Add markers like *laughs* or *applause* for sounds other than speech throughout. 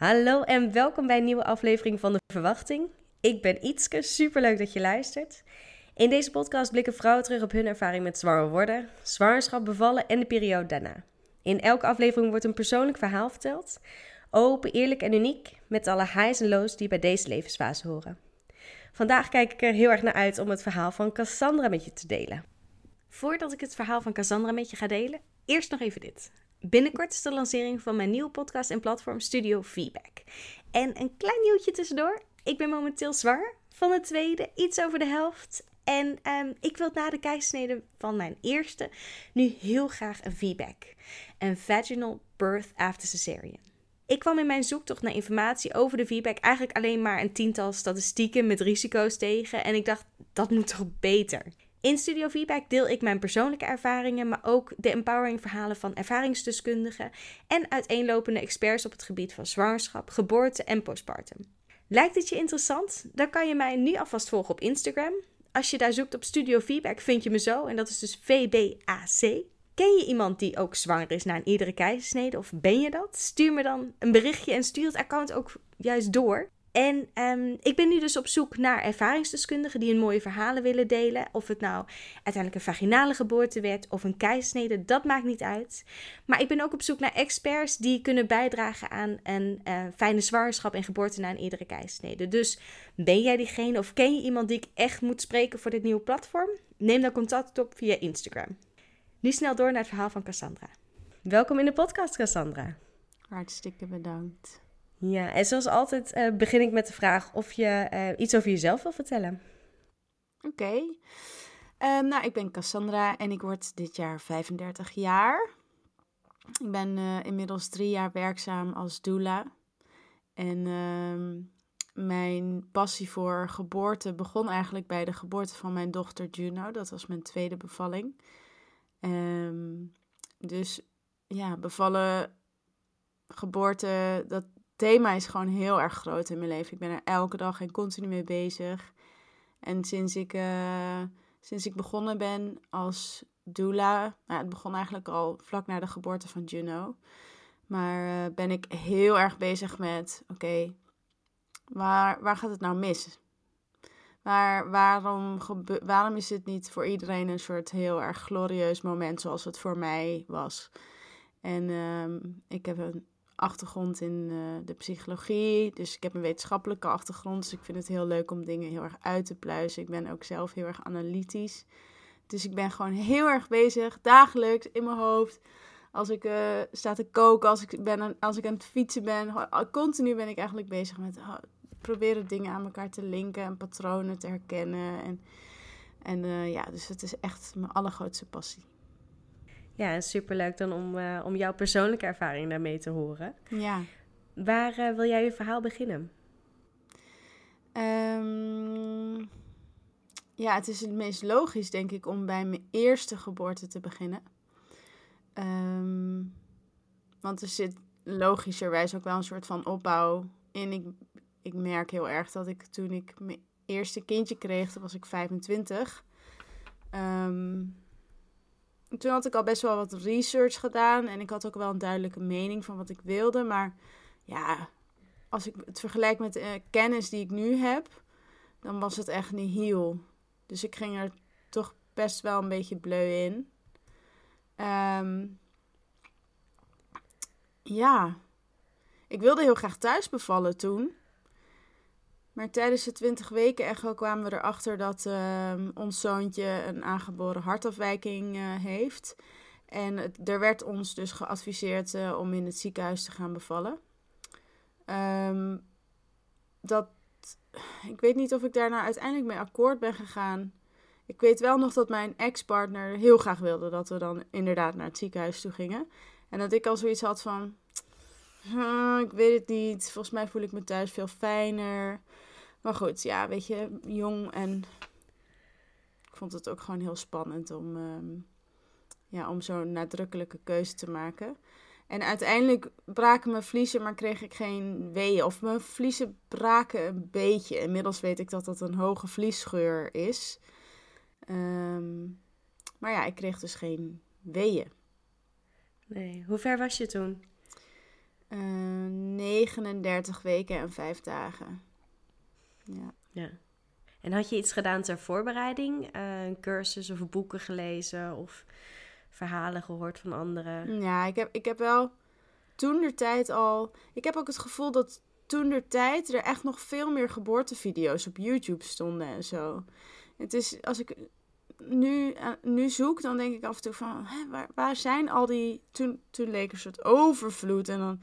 Hallo en welkom bij een nieuwe aflevering van De Verwachting. Ik ben Ietske, superleuk dat je luistert. In deze podcast blikken vrouwen terug op hun ervaring met zwanger worden, zwangerschap, bevallen en de periode daarna. In elke aflevering wordt een persoonlijk verhaal verteld. Open, eerlijk en uniek, met alle highs en lows die bij deze levensfase horen. Vandaag kijk ik er heel erg naar uit om het verhaal van Cassandra met je te delen. Voordat ik het verhaal van Cassandra met je ga delen, eerst nog even dit. Binnenkort is de lancering van mijn nieuwe podcast en platform Studio Feedback. En een klein nieuwtje tussendoor. Ik ben momenteel zwaar van het tweede, iets over de helft. En ehm, ik wil na de keisnede van mijn eerste nu heel graag een feedback. Een vaginal birth after cesarean. Ik kwam in mijn zoektocht naar informatie over de feedback eigenlijk alleen maar een tiental statistieken met risico's tegen. En ik dacht, dat moet toch beter? In Studio Feedback deel ik mijn persoonlijke ervaringen, maar ook de empowering verhalen van ervaringsdeskundigen en uiteenlopende experts op het gebied van zwangerschap, geboorte en postpartum. Lijkt het je interessant? Dan kan je mij nu alvast volgen op Instagram. Als je daar zoekt op Studio Feedback vind je me zo en dat is dus VBAC. Ken je iemand die ook zwanger is na een eerdere keizersnede of ben je dat? Stuur me dan een berichtje en stuur het account ook juist door. En um, ik ben nu dus op zoek naar ervaringsdeskundigen die een mooie verhalen willen delen. Of het nou uiteindelijk een vaginale geboorte werd of een keisnede, dat maakt niet uit. Maar ik ben ook op zoek naar experts die kunnen bijdragen aan een uh, fijne zwangerschap en geboorte na een eerdere keisnede. Dus ben jij diegene of ken je iemand die ik echt moet spreken voor dit nieuwe platform? Neem dan contact op via Instagram. Nu snel door naar het verhaal van Cassandra. Welkom in de podcast, Cassandra. Hartstikke bedankt. Ja, en zoals altijd uh, begin ik met de vraag of je uh, iets over jezelf wil vertellen. Oké. Um, nou, ik ben Cassandra en ik word dit jaar 35 jaar. Ik ben uh, inmiddels drie jaar werkzaam als doula. En um, mijn passie voor geboorte begon eigenlijk bij de geboorte van mijn dochter Juno. Dat was mijn tweede bevalling. Um, dus ja, bevallen, geboorte, dat, thema is gewoon heel erg groot in mijn leven. Ik ben er elke dag en continu mee bezig. En sinds ik, uh, sinds ik begonnen ben als doula, nou, het begon eigenlijk al vlak na de geboorte van Juno. Maar uh, ben ik heel erg bezig met, oké, waar, waar gaat het nou mis? Maar waarom, waarom is het niet voor iedereen een soort heel erg glorieus moment zoals het voor mij was? En um, ik heb een achtergrond in uh, de psychologie. Dus ik heb een wetenschappelijke achtergrond. Dus ik vind het heel leuk om dingen heel erg uit te pluizen. Ik ben ook zelf heel erg analytisch. Dus ik ben gewoon heel erg bezig, dagelijks in mijn hoofd. Als ik uh, sta te koken, als ik, ben, als ik aan het fietsen ben. Continu ben ik eigenlijk bezig met proberen dingen aan elkaar te linken en patronen te herkennen. En, en uh, ja, dus het is echt mijn allergrootste passie. Ja, en superleuk dan om, uh, om jouw persoonlijke ervaring daarmee te horen. Ja. Waar uh, wil jij je verhaal beginnen? Um, ja, het is het meest logisch, denk ik, om bij mijn eerste geboorte te beginnen. Um, want er zit logischerwijs ook wel een soort van opbouw in. Ik, ik merk heel erg dat ik toen ik mijn eerste kindje kreeg, toen was ik 25. Um, toen had ik al best wel wat research gedaan. En ik had ook wel een duidelijke mening van wat ik wilde. Maar ja, als ik het vergelijk met de uh, kennis die ik nu heb, dan was het echt niet heel. Dus ik ging er toch best wel een beetje bleu in. Um, ja, ik wilde heel graag thuis bevallen toen. Maar tijdens de 20 weken echo kwamen we erachter dat uh, ons zoontje een aangeboren hartafwijking uh, heeft. En er werd ons dus geadviseerd uh, om in het ziekenhuis te gaan bevallen. Um, dat, ik weet niet of ik daarna uiteindelijk mee akkoord ben gegaan. Ik weet wel nog dat mijn ex-partner heel graag wilde dat we dan inderdaad naar het ziekenhuis toe gingen. En dat ik al zoiets had van, ik weet het niet. Volgens mij voel ik me thuis veel fijner. Maar goed, ja, weet je, jong en ik vond het ook gewoon heel spannend om, um, ja, om zo'n nadrukkelijke keuze te maken. En uiteindelijk braken mijn vliezen, maar kreeg ik geen weeën. Of mijn vliezen braken een beetje. Inmiddels weet ik dat dat een hoge vliesscheur is. Um, maar ja, ik kreeg dus geen weeën. Nee, hoe ver was je toen? Uh, 39 weken en 5 dagen. Ja. ja. En had je iets gedaan ter voorbereiding? Uh, een cursus of boeken gelezen of verhalen gehoord van anderen? Ja, ik heb, ik heb wel toen de tijd al. Ik heb ook het gevoel dat toen de tijd er echt nog veel meer geboortevideo's op YouTube stonden en zo. Het is als ik nu, uh, nu zoek, dan denk ik af en toe van hè, waar, waar zijn al die. Toen, toen leek een soort overvloed en dan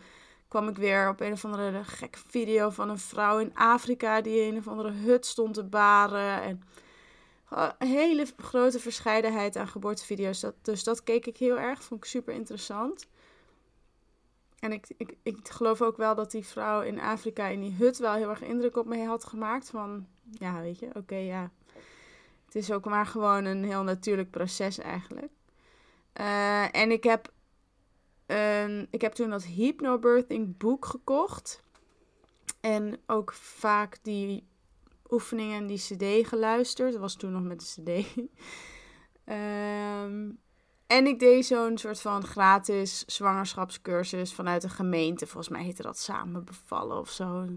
kwam ik weer op een of andere gekke video van een vrouw in Afrika die in een of andere hut stond te baren. En een hele grote verscheidenheid aan geboortevideo's. Dat, dus dat keek ik heel erg, vond ik super interessant. En ik, ik, ik geloof ook wel dat die vrouw in Afrika in die hut wel heel erg indruk op me had gemaakt. Van, ja, weet je, oké, ja. Het is ook maar gewoon een heel natuurlijk proces eigenlijk. Uh, en ik heb Ik heb toen dat hypnobirthing boek gekocht. En ook vaak die oefeningen en die cd geluisterd. Dat was toen nog met de cd. um, *laughs* en ik deed zo'n soort van gratis zwangerschapscursus vanuit de gemeente. Volgens mij heette dat Samen Bevallen of zo.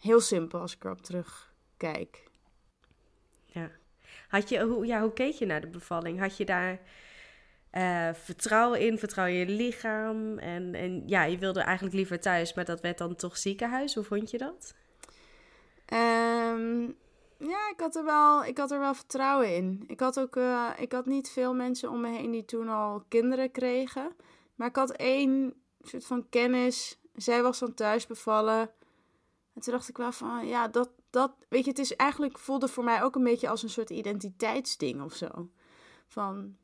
Heel simpel als ik erop terugkijk. Ja. Had je, hoe, ja, hoe keek je naar de bevalling? Had je daar uh, vertrouwen in, vertrouwen in je lichaam. En, en ja, je wilde eigenlijk liever thuis, maar dat werd dan toch ziekenhuis. Hoe vond je dat? Um, ja, ik had, er wel, ik had er wel vertrouwen in. Ik had ook uh, ik had niet veel mensen om me heen die toen al kinderen kregen. Maar ik had één soort van kennis. Zij was dan thuis bevallen. En toen dacht ik wel van, ja, dat, dat, weet je, het is eigenlijk, voelde voor mij ook een beetje als een soort identiteitsding of zo. Van,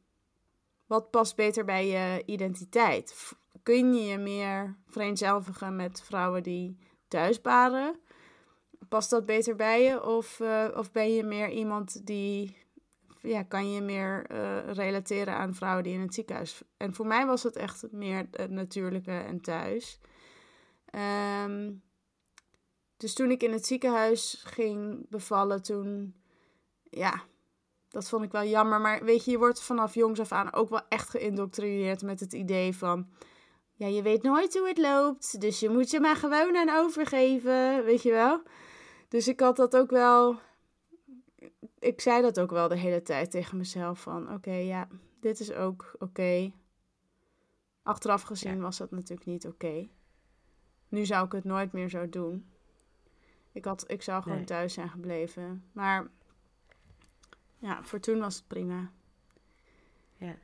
wat past beter bij je identiteit? Kun je je meer vereenzelvigen met vrouwen die thuis baren? Past dat beter bij je? Of, uh, of ben je meer iemand die. Ja, kan je meer uh, relateren aan vrouwen die in het ziekenhuis. En voor mij was het echt meer het natuurlijke en thuis. Um, dus toen ik in het ziekenhuis ging bevallen, toen. Ja, dat vond ik wel jammer. Maar weet je, je wordt vanaf jongs af aan ook wel echt geïndoctrineerd met het idee van. Ja, je weet nooit hoe het loopt. Dus je moet je maar gewoon aan overgeven. Weet je wel? Dus ik had dat ook wel. Ik zei dat ook wel de hele tijd tegen mezelf: van oké, ja, dit is ook oké. Achteraf gezien was dat natuurlijk niet oké. Nu zou ik het nooit meer zo doen. Ik, had, ik zou gewoon thuis zijn gebleven. Maar ja, voor toen was het prima. Ja.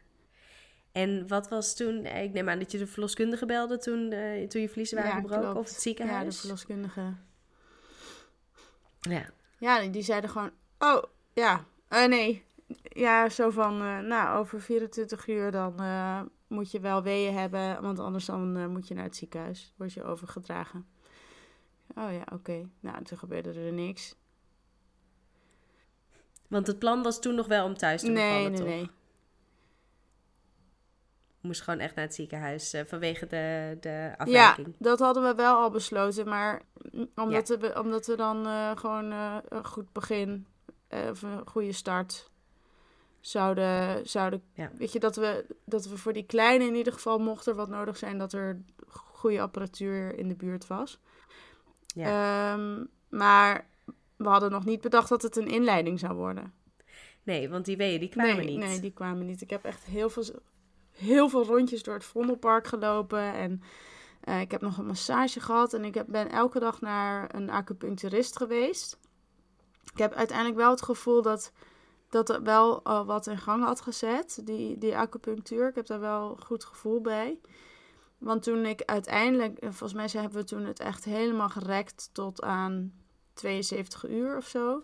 En wat was toen, ik neem aan dat je de verloskundige belde toen, uh, toen je vliezen waren gebroken of het ziekenhuis? Ja, de verloskundige. Ja. Ja, die zeiden gewoon, oh, ja, uh, nee. Ja, zo van, uh, nou, over 24 uur dan moet je wel weeën hebben, want anders dan moet je naar het ziekenhuis. Word je overgedragen. Oh ja, oké. Nou, toen gebeurde er niks. Want het plan was toen nog wel om thuis te bevallen, nee, nee, toch? Nee, Moest gewoon echt naar het ziekenhuis uh, vanwege de, de afwijking. Ja, dat hadden we wel al besloten. Maar omdat, we, omdat we dan uh, gewoon uh, een goed begin, of een goede start zouden... zouden ja. Weet je, dat we, dat we voor die kleine in ieder geval, mocht er wat nodig zijn, dat er goede apparatuur in de buurt was. Ja. Um, maar we hadden nog niet bedacht dat het een inleiding zou worden. Nee, want die weeën, die kwamen nee, niet. Nee, die kwamen niet. Ik heb echt heel veel, heel veel rondjes door het Vondelpark gelopen. En uh, ik heb nog een massage gehad. En ik heb, ben elke dag naar een acupuncturist geweest. Ik heb uiteindelijk wel het gevoel dat dat er wel uh, wat in gang had gezet, die, die acupunctuur. Ik heb daar wel goed gevoel bij. Want toen ik uiteindelijk, eh, volgens mij hebben we toen het echt helemaal gerekt tot aan 72 uur of zo.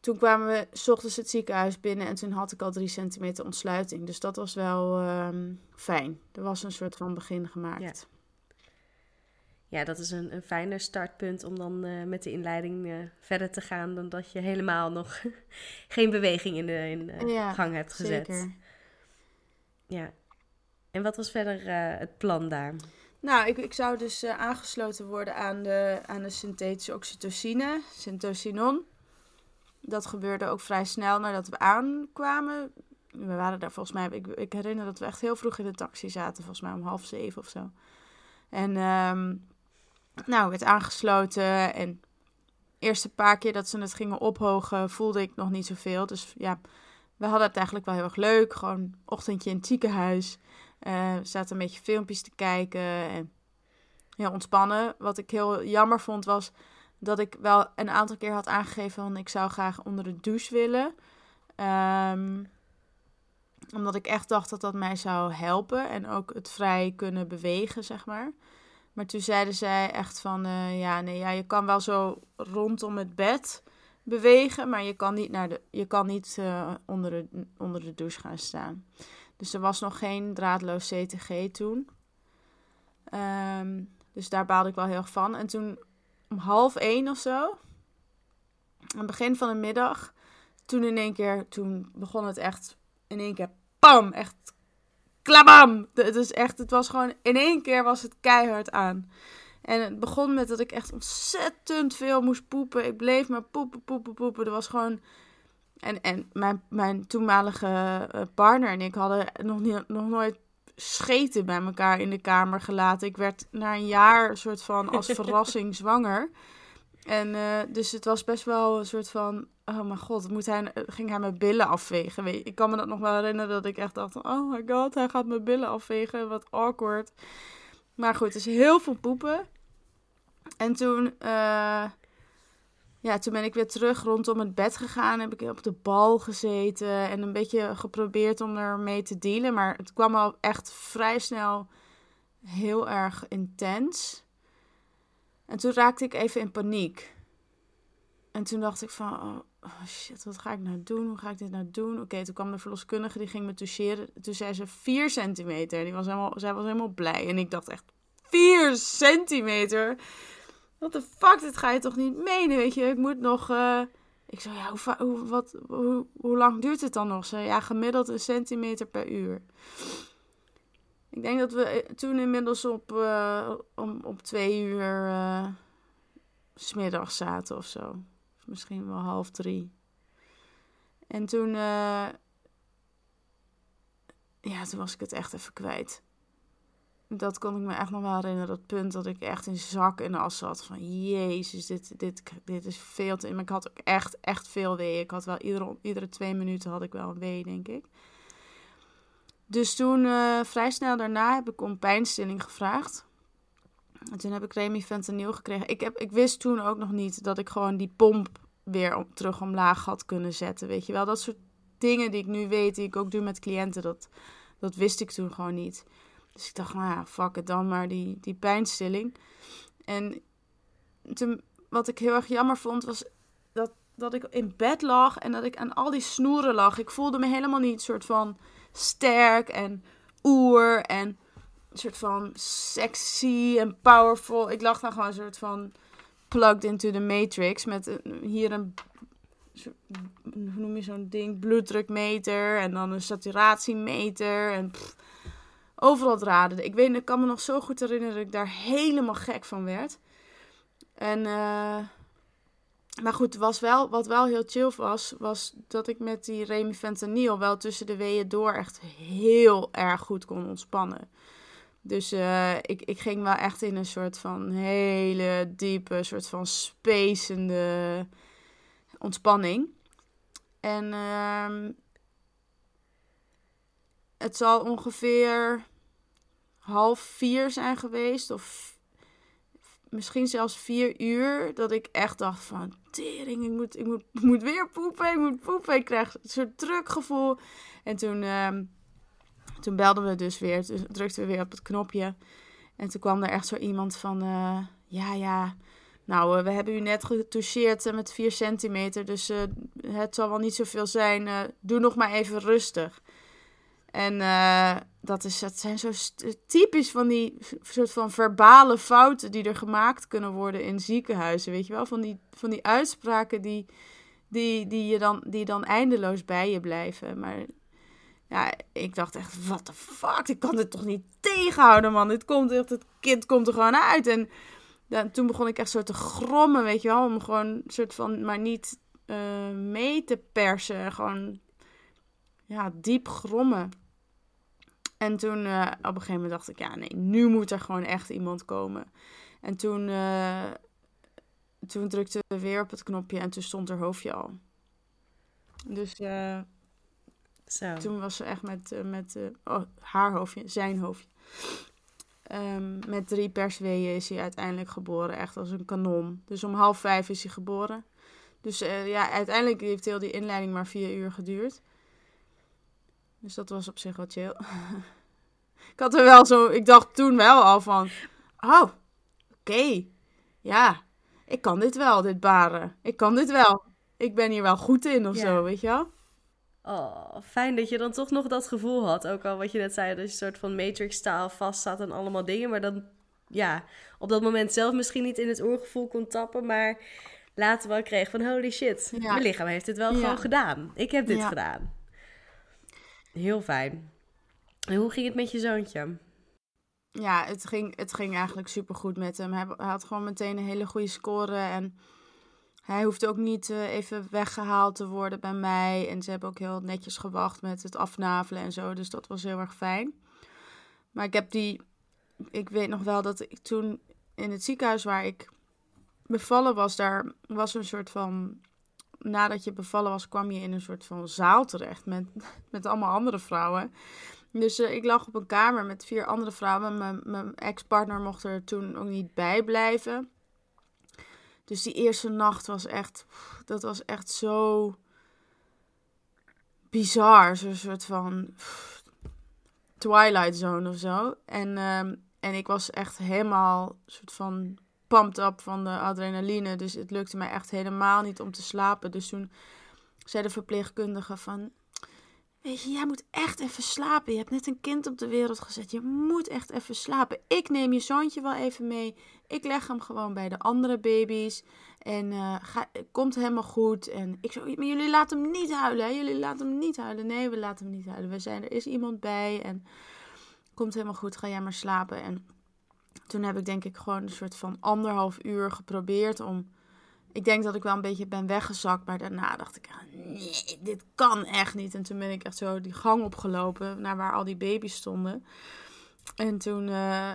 Toen kwamen we s ochtends het ziekenhuis binnen en toen had ik al drie centimeter ontsluiting. Dus dat was wel um, fijn. Er was een soort van begin gemaakt. Ja, ja dat is een, een fijner startpunt om dan uh, met de inleiding uh, verder te gaan dan dat je helemaal nog *laughs* geen beweging in de, in de ja, gang hebt gezet. Zeker. Ja. En wat was verder uh, het plan daar? Nou, ik, ik zou dus uh, aangesloten worden aan de, aan de synthetische oxytocine, syntocinon. Dat gebeurde ook vrij snel nadat we aankwamen. we waren daar volgens mij, ik, ik herinner dat we echt heel vroeg in de taxi zaten, volgens mij om half zeven of zo. En ehm, nou, werd aangesloten en eerste paar keer dat ze het gingen ophogen, voelde ik nog niet zoveel. Dus ja, we hadden het eigenlijk wel heel erg leuk. Gewoon ochtendje in het ziekenhuis. Uh, zaten een beetje filmpjes te kijken en heel ontspannen. Wat ik heel jammer vond was dat ik wel een aantal keer had aangegeven van ik zou graag onder de douche willen. Um, omdat ik echt dacht dat dat mij zou helpen en ook het vrij kunnen bewegen, zeg maar. Maar toen zeiden zij echt van, uh, ja, nee, ja, je kan wel zo rondom het bed bewegen, maar je kan niet, naar de, je kan niet uh, onder, de, onder de douche gaan staan. Dus er was nog geen draadloos CTG toen. Um, dus daar baalde ik wel heel erg van. En toen om half één of zo, aan het begin van de middag, toen in één keer, toen begon het echt in één keer, pam, echt klabam. Het, is echt, het was gewoon, in één keer was het keihard aan. En het begon met dat ik echt ontzettend veel moest poepen. Ik bleef maar poepen, poepen, poepen. Er was gewoon... En, en mijn, mijn toenmalige eh, partner en ik hadden nog, niet, nog nooit scheten bij elkaar in de kamer gelaten. Ik werd na een jaar een soort van als *laughs* verrassing zwanger. En uh, dus het was best wel een soort van, oh mijn god, moet hij, ging hij mijn billen afvegen. Weet je, ik kan me dat nog wel herinneren dat ik echt dacht, oh my god, hij gaat mijn billen afvegen, wat awkward. Maar goed, dus heel veel poepen. En toen, uh, ja, toen ben ik weer terug rondom het bed gegaan. Heb ik op de bal gezeten en een beetje geprobeerd om ermee te dealen. Maar het kwam al echt vrij snel heel erg intens. En toen raakte ik even in paniek. En toen dacht ik van, oh, oh shit, wat ga ik nou doen? Hoe ga ik dit nou doen? Oké, toen kwam de verloskundige, die ging me toucheren. Toen zei ze 4 centimeter. Die was helemaal, zij was helemaal blij. En ik dacht echt, 4 centimeter? What the fuck, dit ga je toch niet menen, weet je? Ik moet nog... Uh... Ik zei, ja, hoe, wat, hoe, lang duurt het dan nog? Ze ja, gemiddeld een centimeter per uur. Ik denk dat we eh, toen inmiddels op, uh, om, op twee uur uh, smiddags zaten of zo. Misschien wel half drie. En toen, ja, toen was ik het echt even kwijt. Dat kon ik me echt nog wel herinneren. Dat punt dat ik echt in zak en as zat. Van jezus, dit, dit, dit is veel te... Maar ik had ook echt, echt veel wee. Ik had wel iedere, iedere twee minuten had ik wel een wee, denk ik. Dus toen, uh, vrij snel daarna, heb ik om pijnstilling gevraagd. En toen heb ik Remy fentanyl gekregen. Ik, heb, ik wist toen ook nog niet dat ik gewoon die pomp weer terug omlaag had kunnen zetten. Weet je wel, dat soort dingen die ik nu weet, die ik ook doe met cliënten, dat, dat wist ik toen gewoon niet. Dus ik dacht, nou ja, fuck het dan maar, die, die pijnstilling. En wat ik heel erg jammer vond, was dat, dat ik in bed lag en dat ik aan al die snoeren lag. Ik voelde me helemaal niet soort van sterk en oer en een soort van sexy en powerful. Ik lag dan gewoon een soort van plugged into the matrix met hier een hoe noem je zo'n ding bloeddrukmeter en dan een saturatiemeter en overal draden. Ik weet, ik kan me nog zo goed herinneren dat ik daar helemaal gek van werd. En uh, maar goed, was wel, wat wel heel chill was, was dat ik met die remifentanil wel tussen de weeën door echt heel erg goed kon ontspannen. Dus uh, ik, ik ging wel echt in een soort van hele diepe, soort van spacende ontspanning. En uh, het zal ongeveer half vier zijn geweest, of misschien zelfs vier uur, dat ik echt dacht van, tering, ik moet, ik moet, moet weer poepen, ik moet poepen. Ik krijg een soort drukgevoel. En toen, uh, toen belden we dus weer, drukten we weer op het knopje. En toen kwam er echt zo iemand van, uh, ja, ja, nou, uh, we hebben u net getoucheerd met 4 centimeter, dus het zal wel niet zoveel zijn. doe nog maar even rustig. En uh, dat, is, dat zijn zo typisch van die soort van verbale fouten die er gemaakt kunnen worden in ziekenhuizen. Weet je wel, van die, van die uitspraken die, die, die, je dan, die dan eindeloos bij je blijven. Maar ja, ik dacht echt, what the fuck, ik kan dit toch niet tegenhouden, man. Dit komt echt, het kind komt er gewoon uit. En dan, toen begon ik echt soort te grommen, weet je wel, om gewoon soort van, maar niet uh, mee te persen. Gewoon ja, diep grommen. En toen eh, op een gegeven moment dacht ik, ja nee, nu moet er gewoon echt iemand komen. En toen, uh, toen drukte we weer op het knopje en toen stond er hoofdje al. Dus uh, Zo. toen was ze echt met, met oh, haar hoofdje, zijn hoofdje. Um, met drie persweeën is hij uiteindelijk geboren, echt als een kanon. Dus om half vijf is hij geboren. Dus ja, uiteindelijk heeft heel die inleiding maar vier uur geduurd. Dus dat was op zich wel chill. *laughs* ik had er wel zo, ik dacht toen wel al van, oh, oké, ja, ik kan dit wel, dit baren. Ik kan dit wel. Ik ben hier wel goed in of zo, weet je wel. Oh, fijn dat je dan toch nog dat gevoel had. Ook al wat je net zei, dat je een soort van Matrix-staal vast zat en allemaal dingen. Maar dan, ja, op dat moment zelf misschien niet in het oorgevoel kon tappen. Maar later wel kreeg van holy shit, mijn lichaam heeft dit wel gewoon gedaan. Ik heb dit gedaan. Heel fijn. En hoe ging het met je zoontje? Ja, het ging, het ging eigenlijk supergoed met hem. Hij, had gewoon meteen een hele goede score. En hij hoefde ook niet uh, even weggehaald te worden bij mij. En ze hebben ook heel netjes gewacht met het afnavelen en zo. Dus dat was heel erg fijn. Maar ik heb die. Ik weet nog wel dat ik toen in het ziekenhuis waar ik bevallen was, daar was een soort van nadat je bevallen was, kwam je in een soort van zaal terecht met, *laughs* met allemaal andere vrouwen. Dus uh, ik lag op een kamer met vier andere vrouwen. Mijn, mijn ex-partner mocht er toen ook niet bij blijven. Dus die eerste nacht was echt, dat was echt zo bizar. Zo'n soort van Twilight Zone of zo. En, um, en ik was echt helemaal soort van pumped up van de adrenaline. Dus het lukte mij echt helemaal niet om te slapen. Dus toen zei de verpleegkundige van... Weet je, jij moet echt even slapen. Je hebt net een kind op de wereld gezet. Je moet echt even slapen. Ik neem je zoontje wel even mee. Ik leg hem gewoon bij de andere baby's. En uh, ga, komt helemaal goed. En ik zo, maar jullie laten hem niet huilen. Jullie laten hem niet huilen. Nee, we laten hem niet huilen. We zijn, er is iemand bij. En komt helemaal goed. Ga jij maar slapen. En toen heb ik denk ik gewoon een soort van anderhalf uur geprobeerd om. Ik denk dat ik wel een beetje ben weggezakt, maar daarna dacht ik, nee, dit kan echt niet. En toen ben ik echt zo die gang opgelopen naar waar al die baby's stonden. En toen, uh,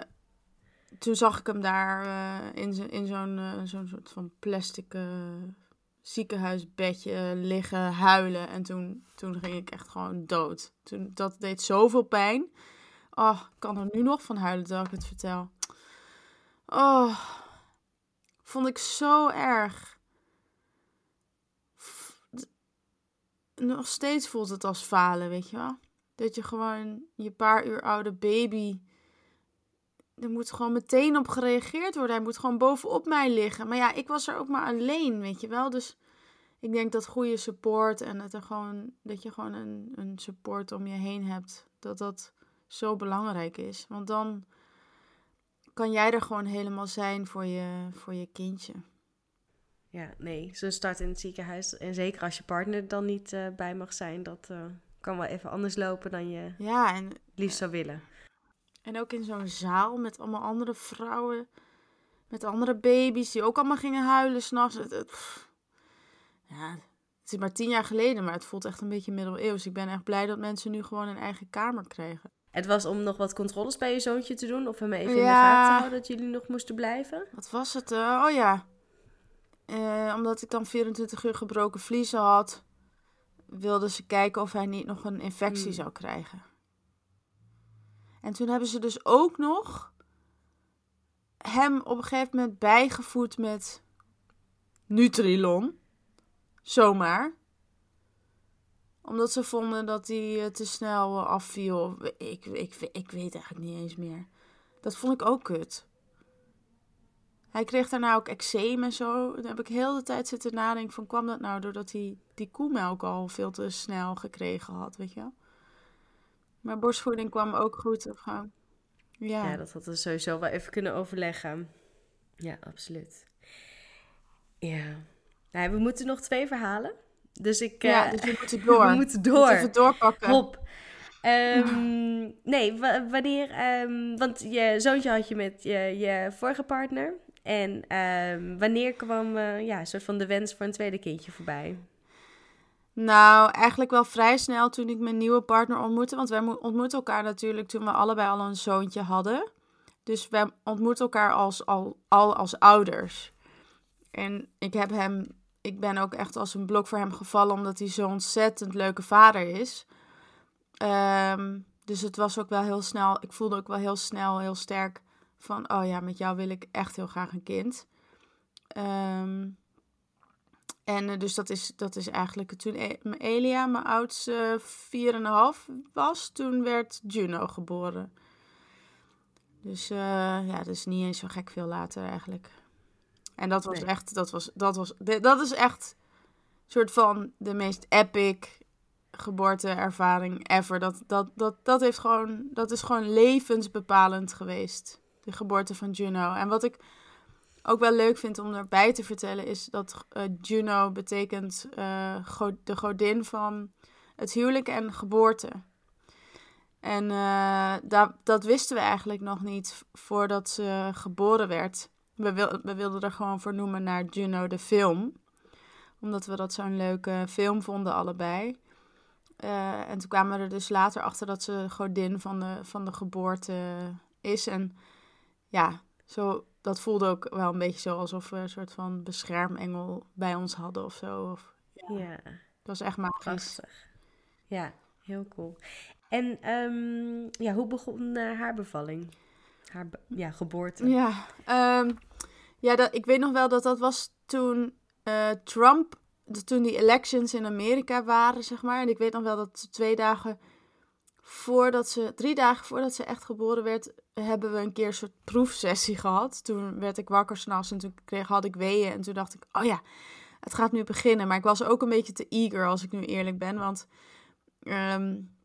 toen zag ik hem daar uh, in, in zo'n uh, zo'n soort van plastic ziekenhuisbedje liggen, huilen. En toen, toen ging ik echt gewoon dood. Toen, dat deed zoveel pijn. Oh, ik kan er nu nog van huilen terwijl ik het vertel. Oh, vond ik zo erg. Nog steeds voelt het als falen, weet je wel. Dat je gewoon je paar uur oude baby. Er moet gewoon meteen op gereageerd worden. Hij moet gewoon bovenop mij liggen. Maar ja, ik was er ook maar alleen, weet je wel. Dus ik denk dat goede support en dat, er gewoon, dat je gewoon een, een support om je heen hebt. Dat dat zo belangrijk is. Want dan kan jij er gewoon helemaal zijn voor je, voor je kindje. Ja, nee, zo'n start in het ziekenhuis. En zeker als je partner dan niet uh, bij mag zijn, dat uh, kan wel even anders lopen dan je ja, en, liefst zou willen. En ook in zo'n zaal met allemaal andere vrouwen, met andere baby's die ook allemaal gingen huilen s'nachts. Ja, het is maar tien jaar geleden, maar het voelt echt een beetje middeleeuws. Ik ben echt blij dat mensen nu gewoon een eigen kamer krijgen. Het was om nog wat controles bij je zoontje te doen. Of hem even in de gaten te houden dat jullie nog moesten blijven. Wat was het? Uh, oh ja. Uh, omdat ik dan 24 uur gebroken vliezen had, wilden ze kijken of hij niet nog een infectie hmm. zou krijgen. En toen hebben ze dus ook nog hem op een gegeven moment bijgevoed met Nutrilon. Zomaar omdat ze vonden dat hij eh, te snel eh, afviel. Ik, ik, ik weet eigenlijk niet eens meer. Dat vond ik ook kut. Hij kreeg daarna ook eczeem en zo. Dan heb ik heel de tijd zitten nadenken van... kwam dat nou doordat hij die koemelk al veel te snel gekregen had, weet je Maar borstvoeding kwam ook goed. Of, ja. ja, dat hadden we sowieso wel even kunnen overleggen. Ja, absoluut. Ja. Nou, we moeten nog twee verhalen. Dus ik... Ja, uh, dus we moeten *laughs* door. we moeten door. Even doorpakken. Hop. Um, nee, wanneer... Um, want je zoontje had je met je, je vorige partner. En um, wanneer kwam uh, ja, een soort van de wens voor een tweede kindje voorbij? Nou, eigenlijk wel vrij snel toen ik mijn nieuwe partner ontmoette. Want wij ontmoetten elkaar natuurlijk toen we allebei al een zoontje hadden. Dus wij ontmoetten elkaar als, al, al als ouders. En ik heb hem, ik ben ook echt als een blok voor hem gevallen, omdat hij zo'n ontzettend leuke vader is. Um, dus het was ook wel heel snel, ik voelde ook wel heel snel, heel sterk van, oh ja, met jou wil ik echt heel graag een kind. Um, en uh, dus dat is, dat is eigenlijk toen e Elia, mijn oudste, 4,5 was, toen werd Juno geboren. Dus uh, ja, dat is niet eens zo gek veel later eigenlijk. En dat was nee. echt, dat was, dat was, dat is echt een soort van de meest epic geboorteervaring ever. Dat, dat, dat, dat, heeft gewoon, dat is gewoon levensbepalend geweest. De geboorte van Juno. En wat ik ook wel leuk vind om erbij te vertellen is dat uh, Juno betekent uh, go de godin van het huwelijk en geboorte. En uh, dat, dat wisten we eigenlijk nog niet voordat ze geboren werd. We, wil, we wilden er gewoon voor noemen naar Juno de film. Omdat we dat zo'n leuke film vonden allebei. Uh, en toen kwamen we er dus later achter dat ze godin van de, van de geboorte is. En ja, zo, dat voelde ook wel een beetje zo alsof we een soort van beschermengel bij ons hadden of zo. Of, ja. ja. Het was echt magisch. Prachtig. Ja, heel cool. En um, ja, hoe begon uh, haar bevalling? Haar ja, geboorte? Ja, um, ja dat, ik weet nog wel dat dat was toen uh, Trump toen die elections in Amerika waren, zeg maar. En ik weet nog wel dat twee dagen voordat ze, drie dagen voordat ze echt geboren werd, hebben we een keer soort proefsessie gehad. Toen werd ik wakker s'nachts en toen kreeg, had ik weeën. En toen dacht ik, oh ja, het gaat nu beginnen. Maar ik was ook een beetje te eager, als ik nu eerlijk ben. Want um,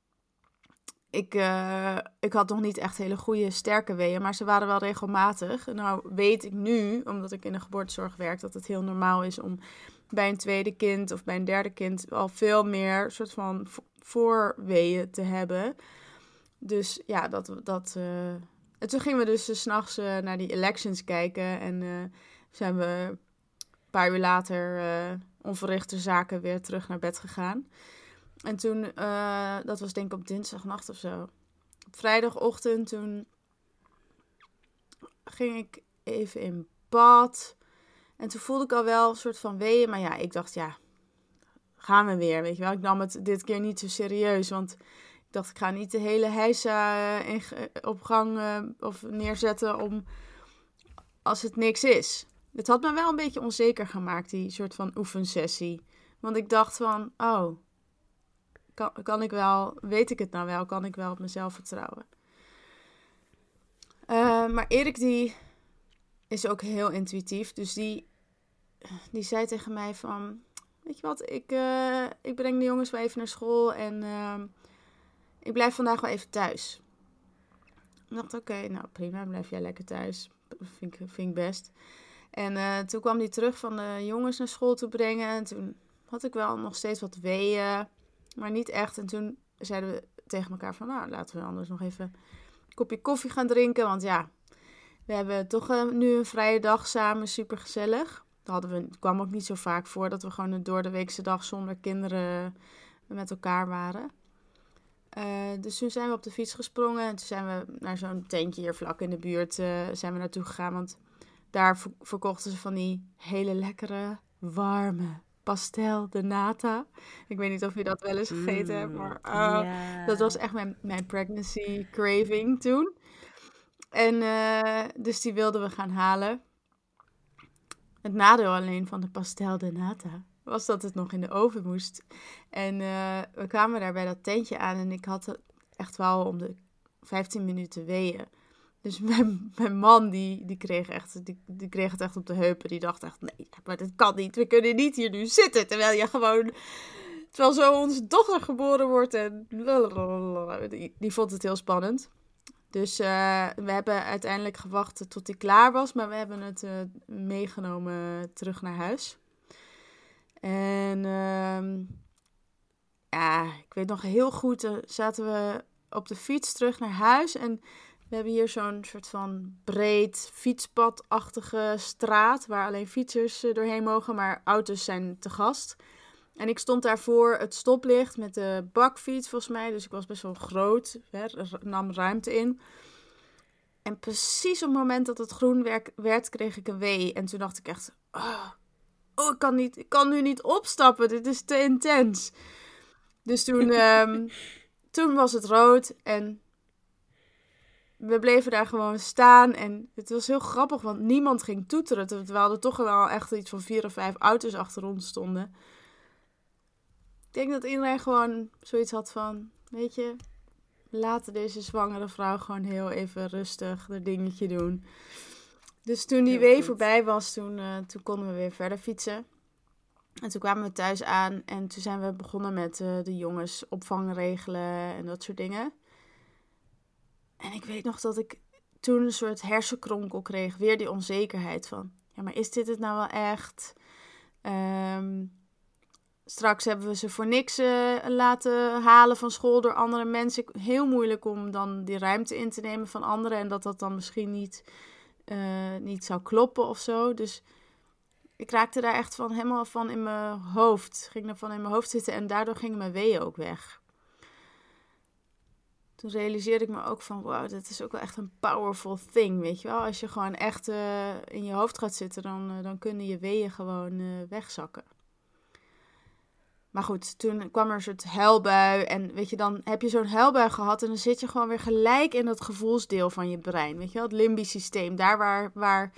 ik, uh, ik had nog niet echt hele goede, sterke weeën. Maar ze waren wel regelmatig. Nou weet ik nu, omdat ik in de geboortezorg werk, dat het heel normaal is om bij een tweede kind of bij een derde kind al veel meer soort van voorweeën te hebben. Dus ja, dat. dat uh... En toen gingen we dus s s'nachts uh, naar die elections kijken. En uh, zijn we een paar uur later onverrichte zaken weer terug naar bed gegaan. En toen, dat was denk ik op dinsdagnacht of zo. Op vrijdagochtend, toen ging ik even in bad. En toen voelde ik al wel een soort van weeën. Maar ja, ik dacht, ja, gaan we weer. Weet je wel, ik nam het dit keer niet zo serieus. Want ik dacht, ik ga niet de hele heisa uh, op gang uh, of neerzetten om als het niks is. Het had me wel een beetje onzeker gemaakt, die soort van oefensessie. Want ik dacht van, oh, kan, kan ik wel, weet ik het nou wel, kan ik wel op mezelf vertrouwen. Uh, maar Erik die is ook heel intuïtief. Dus die, die zei tegen mij van... Weet je wat, ik, uh, ik breng de jongens wel even naar school en uh, ik blijf vandaag wel even thuis. Ik dacht, oké, nou prima, blijf jij lekker thuis. Vind ik, vind ik best. En toen kwam hij terug van de jongens naar school te brengen. En toen had ik wel nog steeds wat weeën, maar niet echt. En toen zeiden we tegen elkaar van, nou, laten we anders nog even een kopje koffie gaan drinken. Want ja, we hebben toch uh, nu een vrije dag samen, super gezellig. Dat hadden we, het kwam ook niet zo vaak voor dat we gewoon een door de weekse dag zonder kinderen met elkaar waren. Uh, dus toen zijn we op de fiets gesprongen en toen zijn we naar zo'n tentje hier vlak in de buurt uh, zijn we naartoe gegaan. Want daar verkochten ze van die hele lekkere, warme pastel de nata. Ik weet niet of je dat wel eens gegeten mm, hebt, maar uh, yeah. dat was echt mijn, mijn pregnancy craving toen. En uh, dus die wilden we gaan halen. Het nadeel alleen van de pastel de nata was dat het nog in de oven moest. En uh, we kwamen daar bij dat tentje aan en ik had echt wel om de 15 minuten weeën. Dus *laughs* mijn, mijn man, die, die, kreeg echt, die, die kreeg het echt op de heupen. Die dacht echt, nee, maar dat kan niet. We kunnen niet hier nu zitten. Terwijl je gewoon, terwijl zo onze dochter geboren wordt. En die, die vond het heel spannend. Dus uh, we hebben uiteindelijk gewacht tot hij klaar was, maar we hebben het uh, meegenomen terug naar huis. En uh, ja, ik weet nog heel goed, uh, zaten we op de fiets terug naar huis en we hebben hier zo'n soort van breed fietspadachtige straat waar alleen fietsers doorheen mogen, maar auto's zijn te gast. En ik stond daarvoor het stoplicht met de bakfiets volgens mij. Dus ik was best wel groot, hè, nam ruimte in. En precies op het moment dat het groen werd, kreeg ik een wee. En toen dacht ik echt, oh, oh, ik, kan niet, ik kan nu niet opstappen. Dit is te intens. Dus toen, um, *laughs* toen was het rood en we bleven daar gewoon staan. En het was heel grappig, want niemand ging toeteren. Terwijl er toch wel echt iets van vier of vijf auto's achter ons stonden. Ik denk dat iedereen gewoon zoiets had van, weet je, laten deze zwangere vrouw gewoon heel even rustig haar dingetje doen. Dus toen die wee voorbij was, toen, uh, toen konden we weer verder fietsen. En toen kwamen we thuis aan en toen zijn we begonnen met uh, de jongens opvang regelen en dat soort dingen. En ik weet nog dat ik toen een soort hersenkronkel kreeg. Weer die onzekerheid van, ja, maar is dit het nou wel echt? Um, straks hebben we ze voor niks uh, laten halen van school door andere mensen. Heel moeilijk om dan die ruimte in te nemen van anderen. En dat dat dan misschien niet, uh, niet zou kloppen of zo. Dus ik raakte daar echt van helemaal van in mijn hoofd. Ging er van in mijn hoofd zitten en daardoor gingen mijn weeën ook weg. Toen realiseerde ik me ook van, wow, dat is ook wel echt een powerful thing, weet je wel. Als je gewoon echt uh, in je hoofd gaat zitten, dan, uh, dan kunnen je weeën gewoon uh, wegzakken. Maar goed, toen kwam er een soort huilbui. En weet je, dan heb je zo'n huilbui gehad. En dan zit je gewoon weer gelijk in dat gevoelsdeel van je brein. Weet je wel, het limbisch systeem. Daar waar, waar,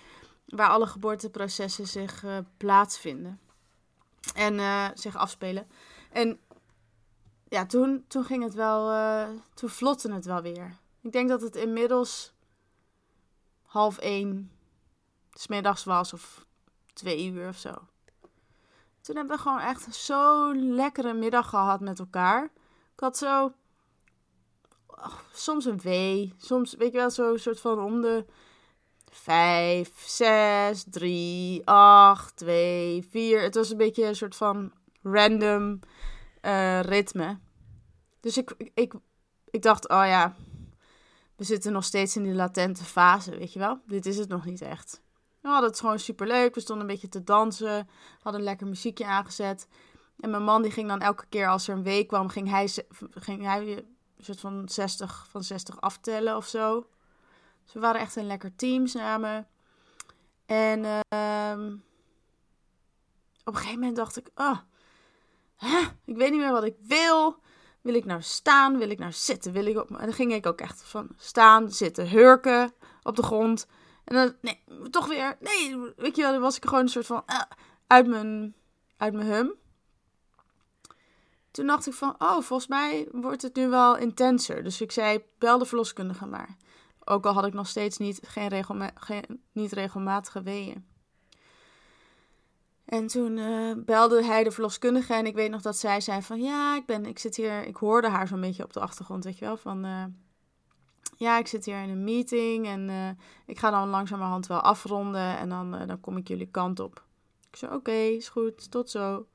waar alle geboorteprocessen zich plaatsvinden. En zich afspelen. En ja, toen, toen ging het wel. Uh, toen vlotte het wel weer. Ik denk dat het inmiddels half één smiddags was. Of twee uur of zo. Toen hebben we gewoon echt zo'n lekkere middag gehad met elkaar. Ik had zo. Oh, soms een wee. Soms, weet je wel, zo'n soort van om de. 5, 6, 3, 8, 2, 4. Het was een beetje een soort van random uh, ritme. Dus ik, ik, ik dacht, oh ja, we zitten nog steeds in die latente fase, weet je wel. Dit is het nog niet echt. We hadden het gewoon super leuk. We stonden een beetje te dansen. Hadden lekker muziekje aangezet. En mijn man die ging dan elke keer als er een week kwam, ging hij, ging hij een soort van 60 van 60 aftellen of zo. Dus we waren echt een lekker team samen. En uh, op een gegeven moment dacht ik, oh, ik weet niet meer wat ik wil. Wil ik nou staan? Wil ik nou zitten? Wil ik op... En dan ging ik ook echt van staan, zitten, hurken op de grond. En dan, nee, toch weer, nee, weet je wel, dan was ik gewoon een soort van uh, uit, mijn, uit mijn hum. Toen dacht ik van, oh, volgens mij wordt het nu wel intenser. Dus ik zei, bel de verloskundige maar. Ook al had ik nog steeds niet, geen regelma geen, niet regelmatige weeën. En toen uh, belde hij de verloskundige en ik weet nog dat zij zei van, ja, ik ben, ik zit hier, ik hoorde haar zo'n beetje op de achtergrond, weet je wel, van... Uh, ja, ik zit hier in een meeting en uh, ik ga dan langzamerhand wel afronden en dan, dan kom ik jullie kant op. Ik zei, oké, is goed, tot zo.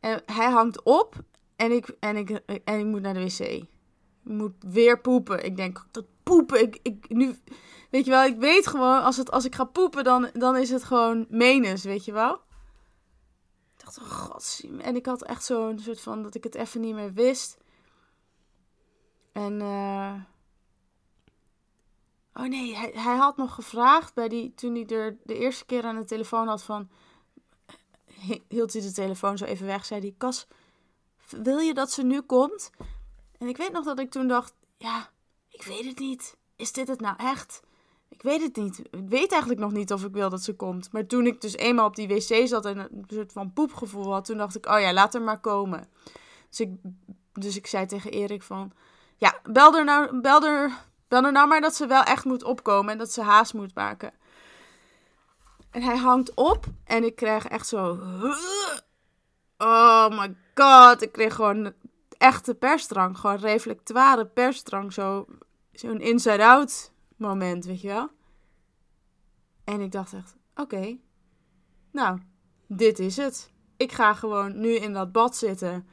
En hij hangt op en ik, en ik, en ik moet naar de wc. Ik moet weer poepen. Ik denk, dat poepen, ik, ik nu... Weet je wel, ik weet gewoon, als, het, als ik ga poepen, dan, dan is het gewoon menens, weet je wel. En ik had echt zo'n soort van, dat ik het even niet meer wist. En... Uh, Oh nee, hij, hij had nog gevraagd bij die, toen hij er de eerste keer aan de telefoon had van... Hield hij de telefoon zo even weg, zei hij... Kas, wil je dat ze nu komt? En ik weet nog dat ik toen dacht... Ja, ik weet het niet. Is dit het nou echt? Ik weet het niet. Ik weet eigenlijk nog niet of ik wil dat ze komt. Maar toen ik dus eenmaal op die wc zat en een soort van poepgevoel had... Toen dacht ik, oh ja, laat haar maar komen. Dus ik, dus ik zei tegen Erik van... Ja, bel er nou... Bel er Bel er nou maar dat ze wel echt moet opkomen en dat ze haast moet maken. En hij hangt op en ik krijg echt zo. Oh my god. Ik kreeg gewoon echte persdrang. Gewoon reflectoire persdrang. Zo, zo'n inside-out moment, weet je wel. En ik dacht echt: oké. nou, dit is het. Ik ga gewoon nu in dat bad zitten.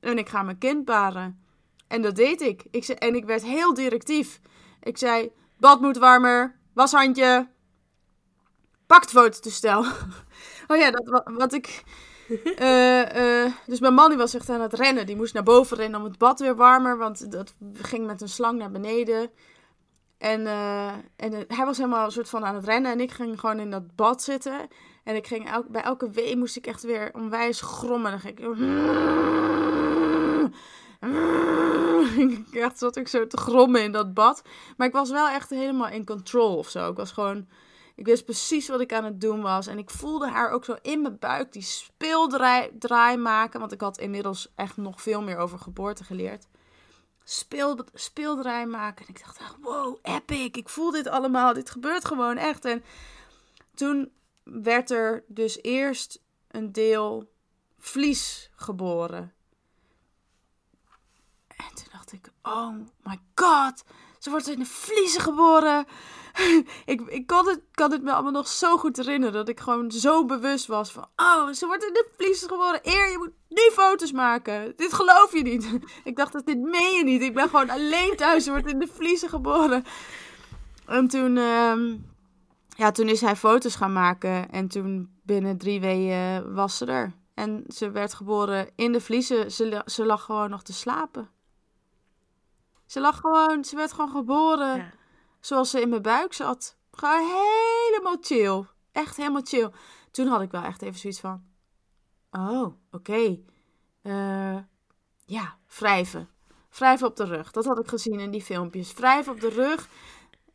En ik ga mijn kind baren. En dat deed ik. ik en ik werd heel directief. Ik zei, bad moet warmer, washandje, pak het fototoestel. *laughs* oh ja, dat, wat ik... *laughs* Eh, eh, dus mijn man die was echt aan het rennen. Die moest naar boven rennen om het bad weer warmer. Want dat ging met een slang naar beneden. En, eh, en hij was helemaal een soort van aan het rennen. En ik ging gewoon in dat bad zitten. En ik ging bij elke wee moest ik echt weer onwijs grommen. Dan ging ik... *laughs* ik zat ik zo te grommen in dat bad. Maar ik was wel echt helemaal in control of zo. Ik was gewoon... Ik wist precies wat ik aan het doen was. En ik voelde haar ook zo in mijn buik die speeldraai draai maken. Want ik had inmiddels echt nog veel meer over geboorte geleerd. Speel, maken. En ik dacht, wow, epic. Ik voel dit allemaal. Dit gebeurt gewoon echt. En toen werd er dus eerst een deel vlies geboren. En toen dacht ik, oh my god, ze wordt in de vliezen geboren. *laughs* ik, ik kan, het, kan het me allemaal nog zo goed herinneren dat ik gewoon zo bewust was van, oh, ze wordt in de vliezen geboren. Eer, je moet nu foto's maken. Dit geloof je niet. *laughs* ik dacht, dat dit meen je niet. Ik ben gewoon alleen thuis, ze wordt in de vliezen geboren. En toen, uh, ja, toen is hij foto's gaan maken en toen binnen drie weken was ze er. En ze werd geboren in de vliezen. Ze, ze lag gewoon nog te slapen. Ze lag gewoon, ze werd gewoon geboren zoals ze in mijn buik zat. Gewoon helemaal chill. Echt helemaal chill. Toen had ik wel echt even zoiets van, oh, oké. Okay. Uh, ja, wrijven. Wrijven op de rug. Dat had ik gezien in die filmpjes. Wrijven op de rug.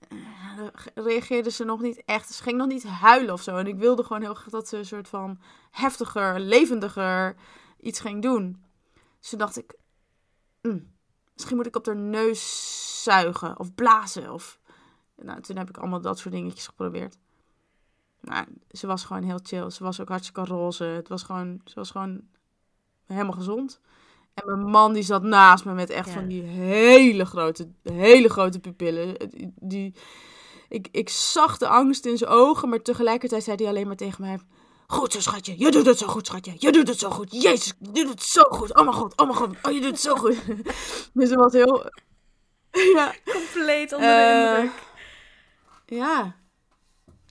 Uh, reageerde ze nog niet echt. Ze ging nog niet huilen of zo. En ik wilde gewoon heel graag dat ze een soort van heftiger, levendiger iets ging doen. Dus toen dacht ik, mm, Misschien moet ik op haar neus zuigen of blazen. Of... Nou, toen heb ik allemaal dat soort dingetjes geprobeerd. Maar ze was gewoon heel chill. Ze was ook hartstikke roze. Het was gewoon, ze was gewoon helemaal gezond. En mijn man die zat naast me met echt van die hele grote, hele grote pupillen. Die, ik, ik zag de angst in zijn ogen, maar tegelijkertijd zei hij alleen maar tegen mij... Goed zo, schatje. Je doet het zo goed, schatje. Je doet het zo goed. Jezus, je doet het zo goed. Oh mijn god, oh mijn god. Oh, je doet het zo goed. *laughs* dus was heel... *laughs* ja. Compleet onder de uh, indruk. Ja.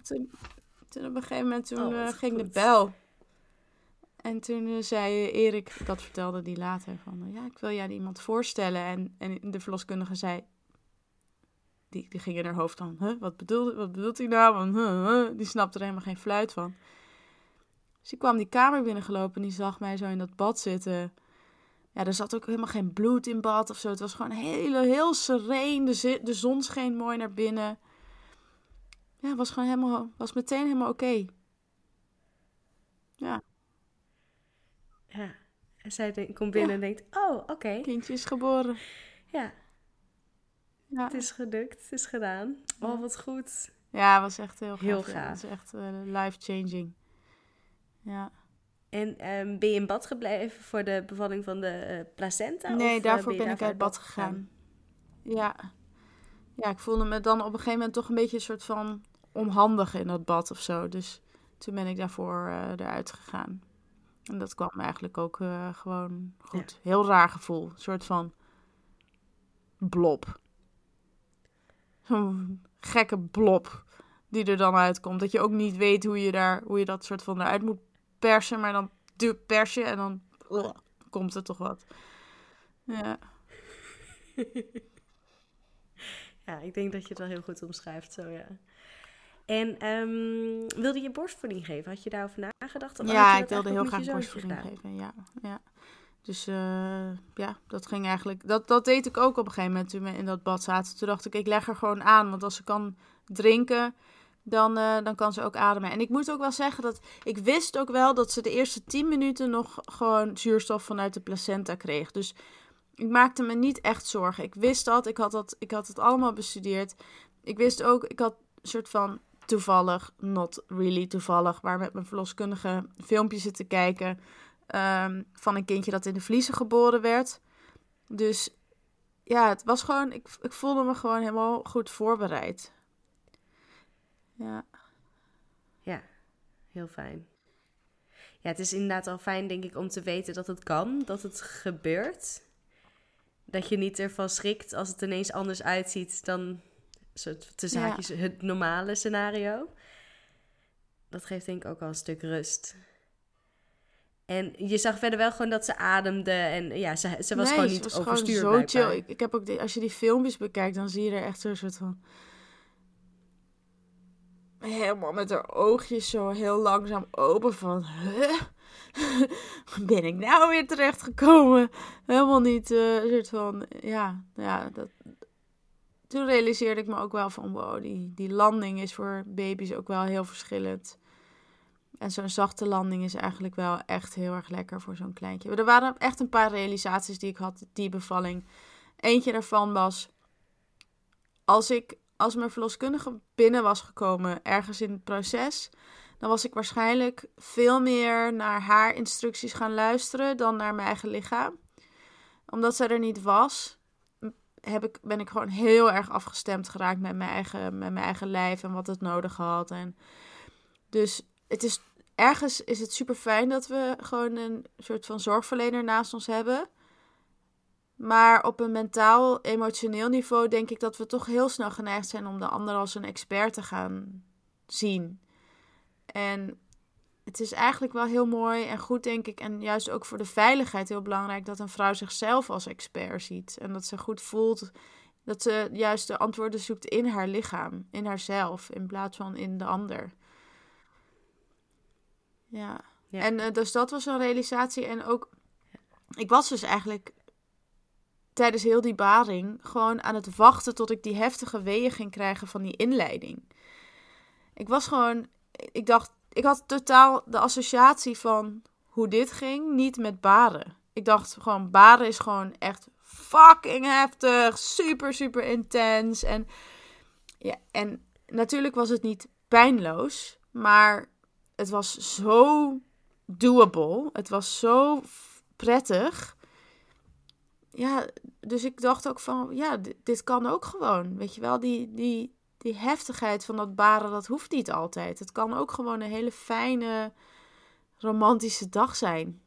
Toen, toen op een gegeven moment toen, oh, uh, ging goed. de bel. En toen uh, zei Erik, dat vertelde die later, van ja, ik wil jij iemand voorstellen. En, en de verloskundige zei, die, die ging in haar hoofd dan, huh, wat, bedoelt, wat bedoelt hij nou? Want, huh, huh, die snapte er helemaal geen fluit van. Dus ik kwam die kamer binnengelopen en die zag mij zo in dat bad zitten. Ja, er zat ook helemaal geen bloed in bad of zo. Het was gewoon heel, heel sereen. De, de zon scheen mooi naar binnen. Ja, het was gewoon helemaal, was meteen helemaal oké. Ja. Ja. En zij komt binnen en denkt, oh, oké. Okay. Kindje is geboren. Ja. ja. Het is gelukt, het is gedaan. Oh, wat goed. Ja, het was echt heel gaaf. Heel gaaf. Het was echt uh, life-changing. Ja. En um, ben je in bad gebleven voor de bevalling van de uh, placenta? Nee, of, daarvoor ben, ik uit bad gegaan. Ja. Ja, ik voelde me dan op een gegeven moment toch een beetje een soort van onhandig in dat bad of zo. Dus toen ben ik daarvoor uh, eruit gegaan. En dat kwam eigenlijk ook uh, gewoon goed. Ja. Heel raar gevoel. Een soort van blob. Zo'n gekke blob die er dan uitkomt. Dat je ook niet weet hoe je, daar, hoe je dat soort van eruit moet persen, maar dan pers je en dan komt er toch wat. Ja. *laughs* ja, ik denk dat je het wel heel goed omschrijft, zo ja. En um, wilde je borstvoeding geven? Had je daarover nagedacht? Of ja, ik wilde heel graag borstvoeding geven. Ja, ja. Dus uh, ja, dat ging eigenlijk. Dat, dat deed ik ook op een gegeven moment toen we in dat bad zaten. Toen dacht ik, ik leg er gewoon aan. Want als ze kan drinken, dan, uh, dan kan ze ook ademen. En ik moet ook wel zeggen dat ik wist ook wel dat ze de eerste 10 minuten nog gewoon zuurstof vanuit de placenta kreeg. Dus ik maakte me niet echt zorgen. Ik wist dat, ik had, dat, ik had het allemaal bestudeerd. Ik wist ook, ik had een soort van toevallig, not really toevallig, maar met mijn verloskundige filmpjes zitten kijken um, van een kindje dat in de vliezen geboren werd. Dus ja, het was gewoon, ik, ik voelde me gewoon helemaal goed voorbereid. Ja. Ja, heel fijn. Ja, het is inderdaad al fijn, denk ik, om te weten dat het kan, dat het gebeurt. Dat je niet ervan schrikt als het ineens anders uitziet dan soort tussen haakjes het normale scenario. Dat geeft denk ik ook al een stuk rust. En je zag verder wel gewoon dat ze ademde. En ja, ze, ze was Nee, gewoon niet was overstuur gewoon zo chill. Ik, ik heb ook als je die filmpjes bekijkt, dan zie je er echt zo'n soort van... Helemaal met haar oogjes zo heel langzaam open van... Huh? *laughs* Ben ik nou weer terechtgekomen? Helemaal niet een soort van... Ja, ja dat... Toen realiseerde ik me ook wel van... Die, die landing is voor baby's ook wel heel verschillend. En zo'n zachte landing is eigenlijk wel echt heel erg lekker voor zo'n kleintje. Er waren echt een paar realisaties die ik had, die bevalling. Eentje daarvan was, als ik, als mijn verloskundige binnen was gekomen, ergens in het proces, dan was ik waarschijnlijk veel meer naar haar instructies gaan luisteren dan naar mijn eigen lichaam. Omdat zij er niet was, heb ik, ben ik gewoon heel erg afgestemd geraakt met mijn eigen, met mijn eigen lijf en wat het nodig had. En dus het is ergens is het super fijn dat we gewoon een soort van zorgverlener naast ons hebben. Maar op een mentaal, emotioneel niveau denk ik dat we toch heel snel geneigd zijn om de ander als een expert te gaan zien. En het is eigenlijk wel heel mooi en goed, denk ik, en juist ook voor de veiligheid heel belangrijk dat een vrouw zichzelf als expert ziet. En dat ze goed voelt dat ze juist de antwoorden zoekt in haar lichaam, in haarzelf, in plaats van in de ander. Ja. Ja. En eh, dus dat was een realisatie. En ook, ik was dus eigenlijk tijdens heel die baring gewoon aan het wachten tot ik die heftige weeën ging krijgen van die inleiding. Ik was gewoon, ik dacht, ik had totaal de associatie van hoe dit ging niet met baren. Ik dacht gewoon, baren is gewoon echt fucking heftig, super, super intens. En, ja, en natuurlijk was het niet pijnloos, maar het was zo doable. Het was zo prettig. Ja, dus ik dacht ook van, ja, dit, dit kan ook gewoon. Weet je wel, die, die, die heftigheid van dat baren, dat hoeft niet altijd. Het kan ook gewoon een hele fijne, romantische dag zijn.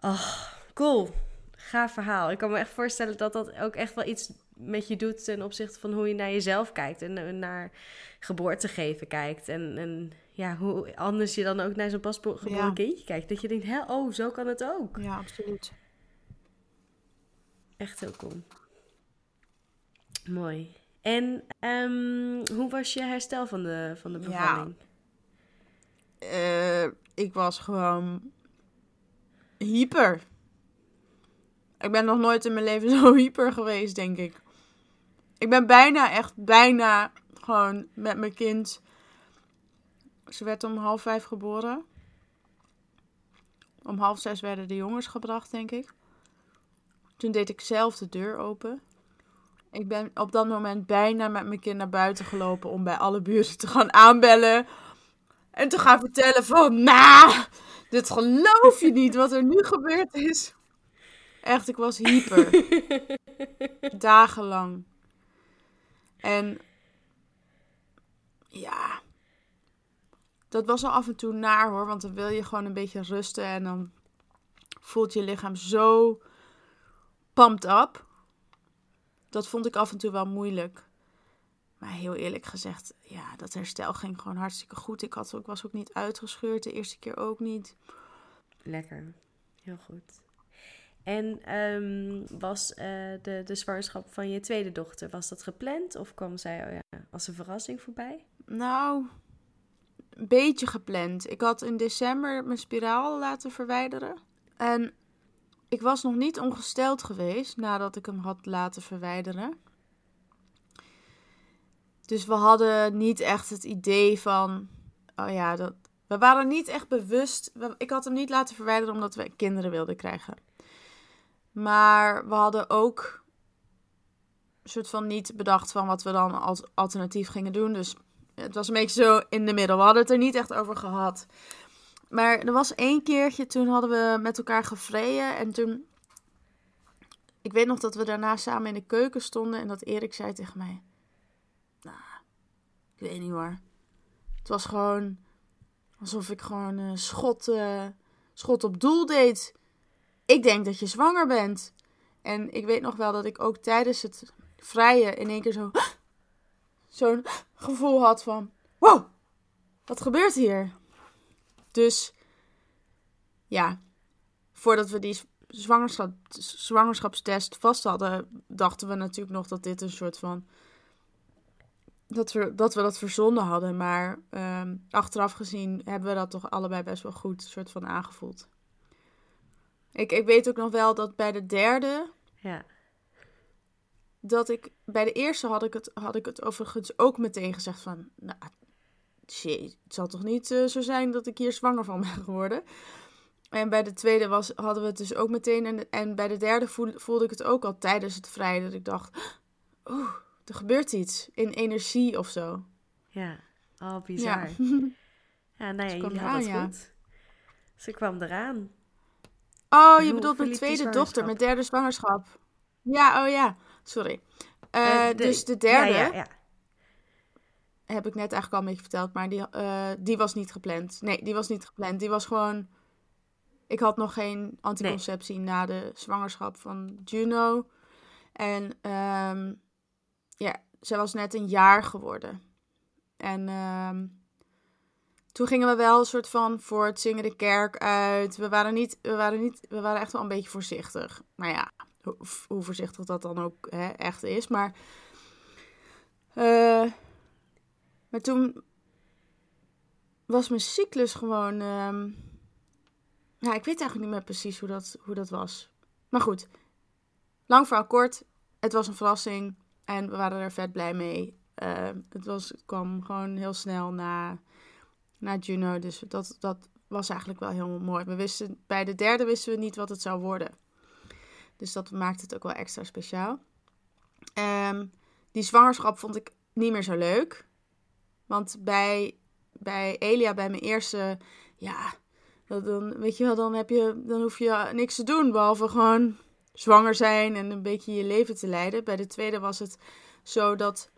Oh, cool. Gaaf verhaal. Ik kan me echt voorstellen dat dat ook echt wel iets met je doet ten opzichte van hoe je naar jezelf kijkt en eh, naar geboorte geven kijkt. En, en ja, hoe anders je dan ook naar zo'n pasgeboren Ja. kindje kijkt. Dat je denkt, oh, zo kan het ook. Ja, absoluut. Echt heel cool. Mooi. En ehm, hoe was je herstel van de, van de Ja. bevalling? Eh, ik was gewoon hyper. Ik ben nog nooit in mijn leven *laughs* zo hyper geweest, denk ik. Ik ben bijna, echt bijna gewoon met mijn kind. Ze werd om half vijf geboren. Om half zes werden de jongens gebracht, denk ik. Toen deed ik zelf de deur open. Ik ben op dat moment bijna met mijn kind naar buiten gelopen om bij alle buren te gaan aanbellen. En te gaan vertellen van, nou, dit geloof je niet wat er nu gebeurd is. Echt, ik was hyper. *laughs* Dagenlang. En ja, dat was al af en toe naar hoor, want dan wil je gewoon een beetje rusten en dan voelt je lichaam zo pumped up. Dat vond ik af en toe wel moeilijk. Maar heel eerlijk gezegd, ja, dat herstel ging gewoon hartstikke goed. Ik, had, ik was ook niet uitgescheurd, de eerste keer ook niet. Lekker. Heel goed. En ehm, was eh, de, de zwangerschap van je tweede dochter, was dat gepland? Of kwam zij oh ja, als een verrassing voorbij? Nou, een beetje gepland. Ik had in december mijn spiraal laten verwijderen. En ik was nog niet ongesteld geweest nadat ik hem had laten verwijderen. Dus we hadden niet echt het idee van, oh ja, dat, we waren niet echt bewust. Ik had hem niet laten verwijderen omdat we kinderen wilden krijgen. Maar we hadden ook een soort van niet bedacht van wat we dan als alternatief gingen doen. Dus het was een beetje zo in de middel. We hadden het er niet echt over gehad. Maar er was één keertje, toen hadden we met elkaar gevreden. En toen... Ik weet nog dat we daarna samen in de keuken stonden. En dat Erik zei tegen mij... Nou, ik weet niet hoor. Het was gewoon alsof ik gewoon een schot, eh, schot op doel deed. Ik denk dat je zwanger bent. En ik weet nog wel dat ik ook tijdens het vrije in één keer zo... *gasps* Zo'n gevoel had van... Wow, wat gebeurt hier? Dus ja, voordat we die zwangerschap, zwangerschapstest vast hadden, dachten we natuurlijk nog dat dit een soort van. Dat we, dat we dat verzonnen hadden. Maar ehm, achteraf gezien hebben we dat toch allebei best wel goed soort van aangevoeld. Ik, ik weet ook nog wel dat bij de derde. Ja. Dat ik. Bij de eerste had ik het, had ik het overigens ook meteen gezegd van. Nou, shit, het zal toch niet eh, zo zijn dat ik hier zwanger van *laughs* ben geworden. En bij de tweede was, hadden we het dus ook meteen. En, en bij de derde voelde, voelde ik het ook al tijdens het vrij. Dat ik dacht, oeh, er gebeurt iets. In energie of zo. Ja, oh bizar. Ja, *laughs* ja nou ja, jullie hadden het goed. Ze kwam eraan. Oh, je bedoelt mijn tweede dochter, mijn derde zwangerschap. Ja, oh ja, sorry. Uh, dus de derde... Ja, ja heb ik net eigenlijk al een beetje verteld, maar die, uh, die was niet gepland. Nee, die was niet gepland. Die was gewoon ik had nog geen anticonceptie na de zwangerschap van Juno. En um, ja, zij was net een jaar geworden. En um, toen gingen we wel een soort van voor het zingen de kerk uit. We waren, niet, we waren, niet, we waren echt wel een beetje voorzichtig. Maar ja, hoe, hoe voorzichtig dat dan ook hè, echt is. Maar, uh, maar toen was mijn cyclus gewoon... Um, ja, ik weet eigenlijk niet meer precies hoe dat, hoe dat was. Maar goed, lang verhaal kort. Het was een verrassing en we waren er vet blij mee. Uh, het, was, kwam gewoon heel snel na, na Juno. Dus dat, dat was eigenlijk wel heel mooi. We wisten, bij de derde wisten we niet wat het zou worden. Dus dat maakte het ook wel extra speciaal. Um, die zwangerschap vond ik niet meer zo leuk. Want bij, bij Elia, bij mijn eerste, ja, dan, weet je wel, dan, heb je, dan hoef je niks te doen. Behalve gewoon zwanger zijn en een beetje je leven te leiden. Bij de tweede was het zo dat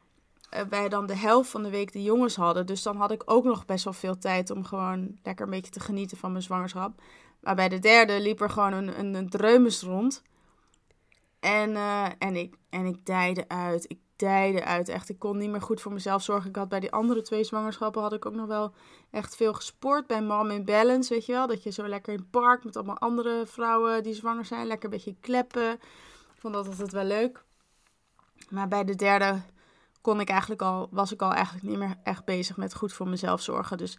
eh, wij dan de helft van de week de jongens hadden. Dus dan had ik ook nog best wel veel tijd om gewoon lekker een beetje te genieten van mijn zwangerschap. Maar bij de derde liep er gewoon een, een, een dreumes rond. En, uh, en, ik, en ik dijde uit. Ik uit. Echt, ik kon niet meer goed voor mezelf zorgen. Ik had bij die andere twee zwangerschappen had ik ook nog wel echt veel gesport. Bij Mom in Balance, weet je wel. Dat je zo lekker in het park met allemaal andere vrouwen die zwanger zijn. Lekker een beetje kleppen. Vond dat altijd wel leuk. Maar bij de derde kon ik eigenlijk al, was ik al eigenlijk niet meer echt bezig met goed voor mezelf zorgen. Dus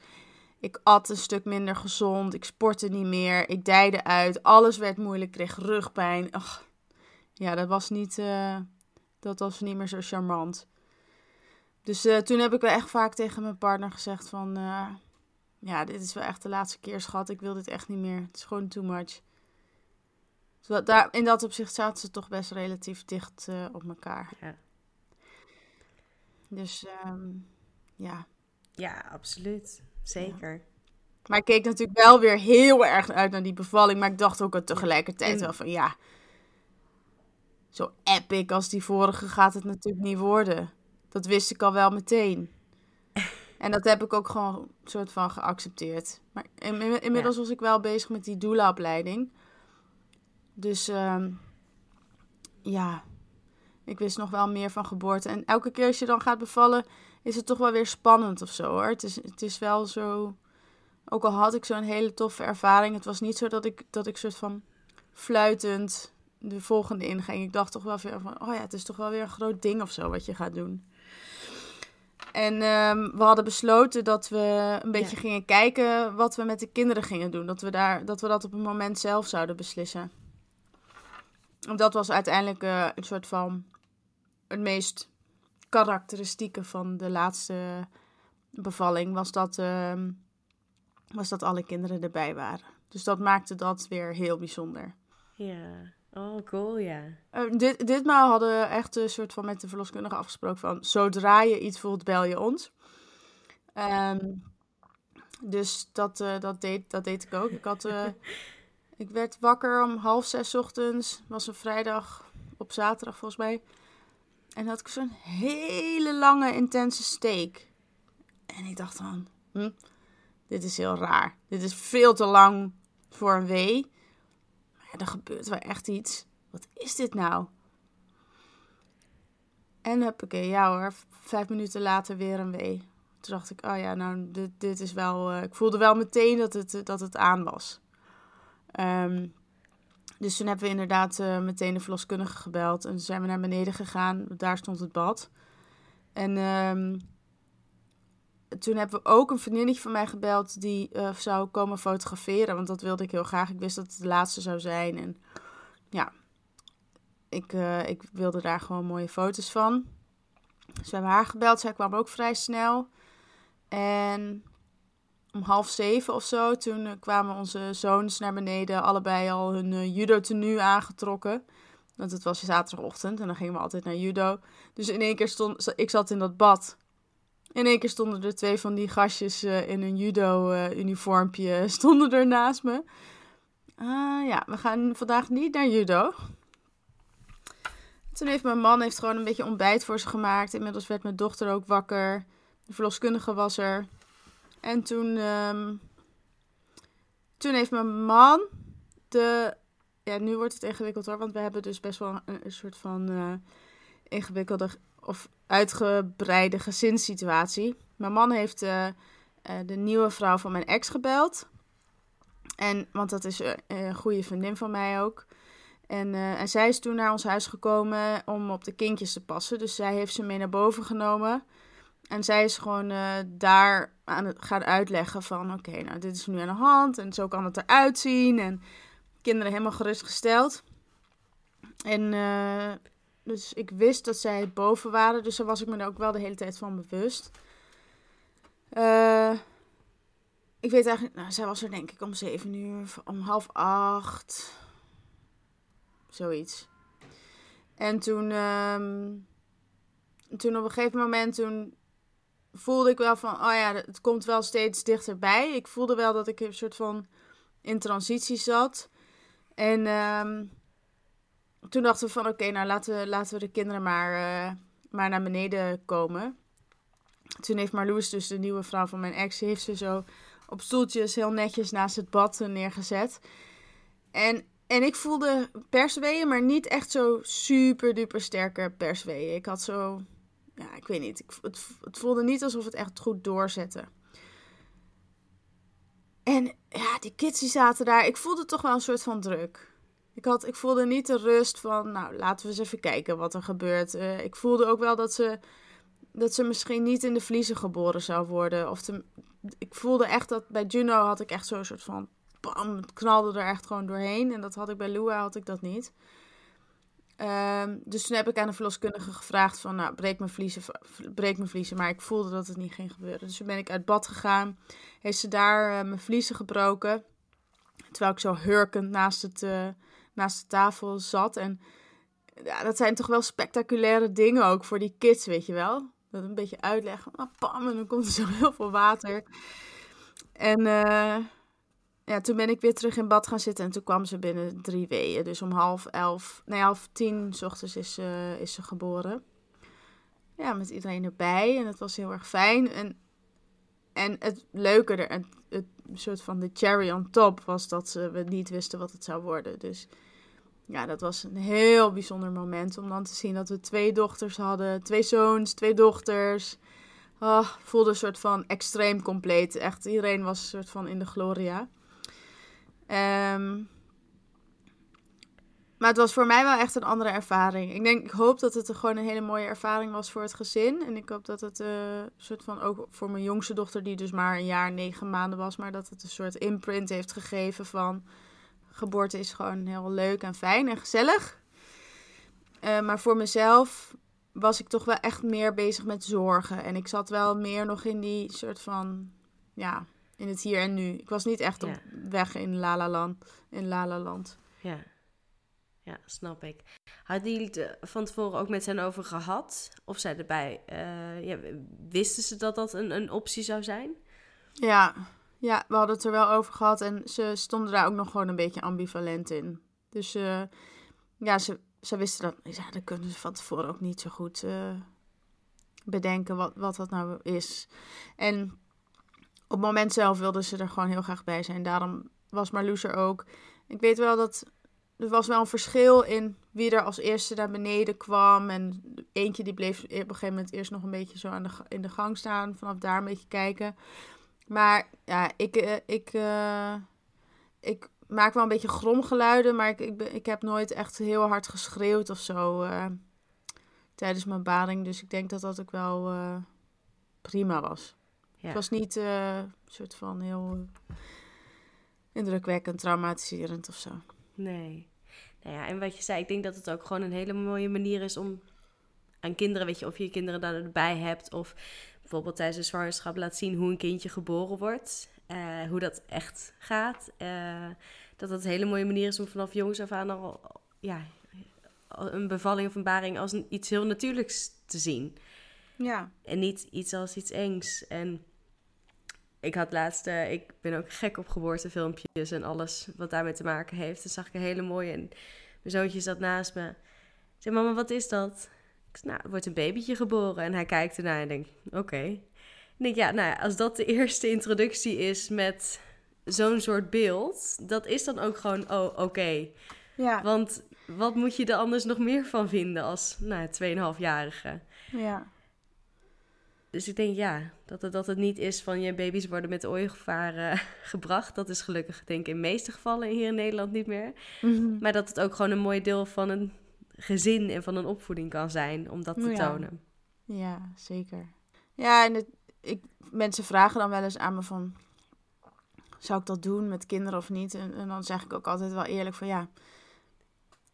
ik at een stuk minder gezond. Ik sportte niet meer. Ik dijde uit. Alles werd moeilijk. Ik kreeg rugpijn. Ja, dat was niet... Uh, dat was niet meer zo charmant. Dus uh, toen heb ik wel echt vaak tegen mijn partner gezegd van... Uh, ja, dit is wel echt de laatste keer, schat. Ik wil dit echt niet meer. Het is gewoon too much. Dus daar, in dat opzicht zaten ze toch best relatief dicht uh, op elkaar. Ja. Dus um, ja. Ja, absoluut. Zeker. Ja. Maar ik keek natuurlijk wel weer heel erg uit naar die bevalling. Maar ik dacht ook tegelijkertijd wel van ja zo epic als die vorige gaat het natuurlijk niet worden. Dat wist ik al wel meteen. *laughs* En dat heb ik ook gewoon een soort van geaccepteerd. Maar inmiddels was ik wel bezig met die doula-opleiding. Dus uh, ja, ik wist nog wel meer van geboorte. En elke keer als je dan gaat bevallen, is het toch wel weer spannend of zo hoor. Het is, het is wel zo. Ook al had ik zo'n hele toffe ervaring, het was niet zo dat ik, dat ik soort van fluitend de volgende inging. Ik dacht toch wel weer van, oh ja, het is toch wel weer een groot ding of zo wat je gaat doen. En um, we hadden besloten dat we een beetje gingen kijken wat we met de kinderen gingen doen. Dat we, daar, dat we dat op een moment zelf zouden beslissen. En dat was uiteindelijk uh, een soort van het meest karakteristieke van de laatste bevalling. Was dat, uh, was dat alle kinderen erbij waren. Dus dat maakte dat weer heel bijzonder. Ja. Oh, cool, ja. Uh, dit, ditmaal hadden we echt een soort van met de verloskundige afgesproken van... zodra je iets voelt, bel je ons. Um, dus dat, uh, dat, deed, dat deed ik ook. Ik, had, uh, *laughs* ik werd wakker om half zes ochtends. was een vrijdag op zaterdag volgens mij. En had ik zo'n hele lange, intense steek. En ik dacht dan, hm, dit is heel raar. Dit is veel te lang voor een wee er gebeurt wel echt iets. Wat is dit nou? En huppakee, ja hoor, vijf minuten later weer een wee. Toen dacht ik, oh ja, nou, dit, dit is wel... Uh, ik voelde wel meteen dat het, dat het aan was. Ehm, dus toen hebben we inderdaad uh, meteen de verloskundige gebeld. En toen zijn we naar beneden gegaan. Daar stond het bad. En um, toen hebben we ook een vriendinnetje van mij gebeld die uh, zou komen fotograferen. Want dat wilde ik heel graag. Ik wist dat het de laatste zou zijn. En ja, ik, uh, ik wilde daar gewoon mooie foto's van. Dus we hebben haar gebeld. Zij kwam ook vrij snel. En om half zeven of zo, toen uh, kwamen onze zoons naar beneden. Allebei al hun judo-tenue aangetrokken. Want het was zaterdagochtend en dan gingen we altijd naar judo. Dus in één keer stond... Ik zat in dat bad in één keer stonden er twee van die gastjes uh, in een judo-uniformpje uh, *laughs* stonden er naast me. Ah ja, we gaan vandaag niet naar judo. Toen heeft mijn man heeft gewoon een beetje ontbijt voor ze gemaakt. Inmiddels werd mijn dochter ook wakker. De verloskundige was er. En toen, um, toen heeft mijn man de... Ja, nu wordt het ingewikkeld hoor. Want we hebben dus best wel een, een soort van uh, ingewikkelde of uitgebreide gezinssituatie. Mijn man heeft uh, uh, de nieuwe vrouw van mijn ex gebeld. En, want dat is uh, een goede vriendin van mij ook. En, en zij is toen naar ons huis gekomen om op de kindjes te passen. Dus zij heeft ze mee naar boven genomen. En zij is gewoon daar aan het gaan uitleggen van... Oké, nou dit is nu aan de hand en zo kan het eruit zien. En kinderen helemaal gerustgesteld. En dus ik wist dat zij boven waren. Dus daar was ik me er ook wel de hele tijd van bewust. Uh, ik weet eigenlijk, nou, zij was er denk ik om zeven uur, om half acht. Zoiets. En toen, um, toen op een gegeven moment, toen voelde ik wel van, oh ja, het komt wel steeds dichterbij. Ik voelde wel dat ik een soort van in transitie zat. En um, toen dachten we van oké, nou laten we, laten we de kinderen maar, uh, maar naar beneden komen. Toen heeft Marloes, dus de nieuwe vrouw van mijn ex, heeft ze zo op stoeltjes heel netjes naast het bad neergezet. En, en ik voelde persweeën, maar niet echt zo super duper sterke persweeën. Ik had zo, ja, ik weet niet. Ik, het, het voelde niet alsof het echt goed doorzette. En ja, die kids die zaten daar. Ik voelde toch wel een soort van druk. Ik, had, ik voelde niet de rust van, nou, laten we eens even kijken wat er gebeurt. Uh, ik voelde ook wel dat ze, dat ze misschien niet in de vliezen geboren zou worden. Of te, ik voelde echt dat bij Juno had ik echt zo'n soort van, bam, het knalde er echt gewoon doorheen. En dat had ik bij Lua, had ik dat niet. Um, dus toen heb ik aan de verloskundige gevraagd van, nou, breek mijn, vliezen, breek mijn vliezen. Maar ik voelde dat het niet ging gebeuren. Dus toen ben ik uit bad gegaan. Heeft ze daar uh, mijn vliezen gebroken. Terwijl ik zo hurkend naast het, uh, naast de tafel zat. En ja, dat zijn toch wel spectaculaire dingen ook voor die kids, weet je wel. Dat een beetje uitleggen. Ah, pam, en dan komt er zo *laughs* heel veel water. En uh, ja, toen ben ik weer terug in bad gaan zitten. En toen kwam ze binnen drie weeën. Dus om half elf, nee, half tien s ochtends is, is ze geboren. Ja, met iedereen erbij. En het was heel erg fijn. En, en het leuke het, het soort van de cherry on top, was dat we niet wisten wat het zou worden. Dus ja, dat was een heel bijzonder moment om dan te zien dat we twee dochters hadden. Twee zoons, twee dochters. Oh, voelde een soort van extreem compleet. Echt, iedereen was een soort van in de gloria. Um, maar het was voor mij wel echt een andere ervaring. Ik denk, ik hoop dat het gewoon een hele mooie ervaring was voor het gezin. En ik hoop dat het uh, soort van ook voor mijn jongste dochter, die dus maar een jaar negen maanden was, maar dat het een soort imprint heeft gegeven van geboorte is gewoon heel leuk en fijn en gezellig. Uh, maar voor mezelf was ik toch wel echt meer bezig met zorgen. En ik zat wel meer nog in die soort van, ja, in het hier en nu. Ik was niet echt op weg in Lalaland. In Lalaland. Ja ja, snap ik. Hadden jullie het van tevoren ook met hen over gehad? Of zij erbij, uh, ja, wisten ze dat dat een, een optie zou zijn? Ja, ja, we hadden het er wel over gehad en ze stonden daar ook nog gewoon een beetje ambivalent in. Dus uh, ja, ze, ze wisten dat, ja, dat kunnen ze van tevoren ook niet zo goed uh, bedenken wat, wat dat nou is. En op het moment zelf wilden ze er gewoon heel graag bij zijn. Daarom was Marloes er ook. Ik weet wel dat er was wel een verschil in wie er als eerste naar beneden kwam. En eentje die bleef op een gegeven moment eerst nog een beetje zo aan de, in de gang staan. Vanaf daar een beetje kijken. Maar ja, ik, uh, ik, uh, ik maak wel een beetje gromgeluiden, maar ik, ik, ik heb nooit echt heel hard geschreeuwd of zo eh, tijdens mijn bading. Dus ik denk dat dat ook wel eh, prima was. Ja. Het was niet eh, een soort van heel eh, indrukwekkend, traumatiserend of zo. Nee. Nou ja, en wat je zei, ik denk dat het ook gewoon een hele mooie manier is om aan kinderen, weet je, of je kinderen dan erbij hebt, of bijvoorbeeld tijdens de zwangerschap laat zien hoe een kindje geboren wordt, eh, hoe dat echt gaat. eh, dat dat een hele mooie manier is om vanaf jongs af aan al, ja, een bevalling of een baring als een, iets heel natuurlijks te zien. Ja. En niet iets als iets engs. En ik had laatst, eh, ik ben ook gek op geboortefilmpjes en alles wat daarmee te maken heeft. Dan zag ik een hele mooie en mijn zoontje zat naast me. Ik zei, mama, wat is dat? Nou, er wordt een babytje geboren. En hij kijkt ernaar en denkt, oké. Ik denk, ja, nou ja, als dat de *laughs* eerste introductie is met zo'n soort beeld, dat is dan ook gewoon, oh, oké. Ja. Want wat moet je er anders nog meer van vinden als, nou, 2,5-jarige? ja. Dus ik denk ja, dat het, dat het niet is van je baby's worden met ooiegevaar *laughs* gebracht. Dat is gelukkig denk ik in de meeste gevallen hier in Nederland niet meer. Mhm. Maar dat het ook gewoon een mooi deel van een gezin en van een opvoeding kan zijn om dat te Ja. tonen. Ja, zeker. Ja, en het, ik, mensen vragen dan wel eens aan me van... Zou ik dat doen met kinderen of niet? En, en dan zeg ik ook altijd wel eerlijk van ja...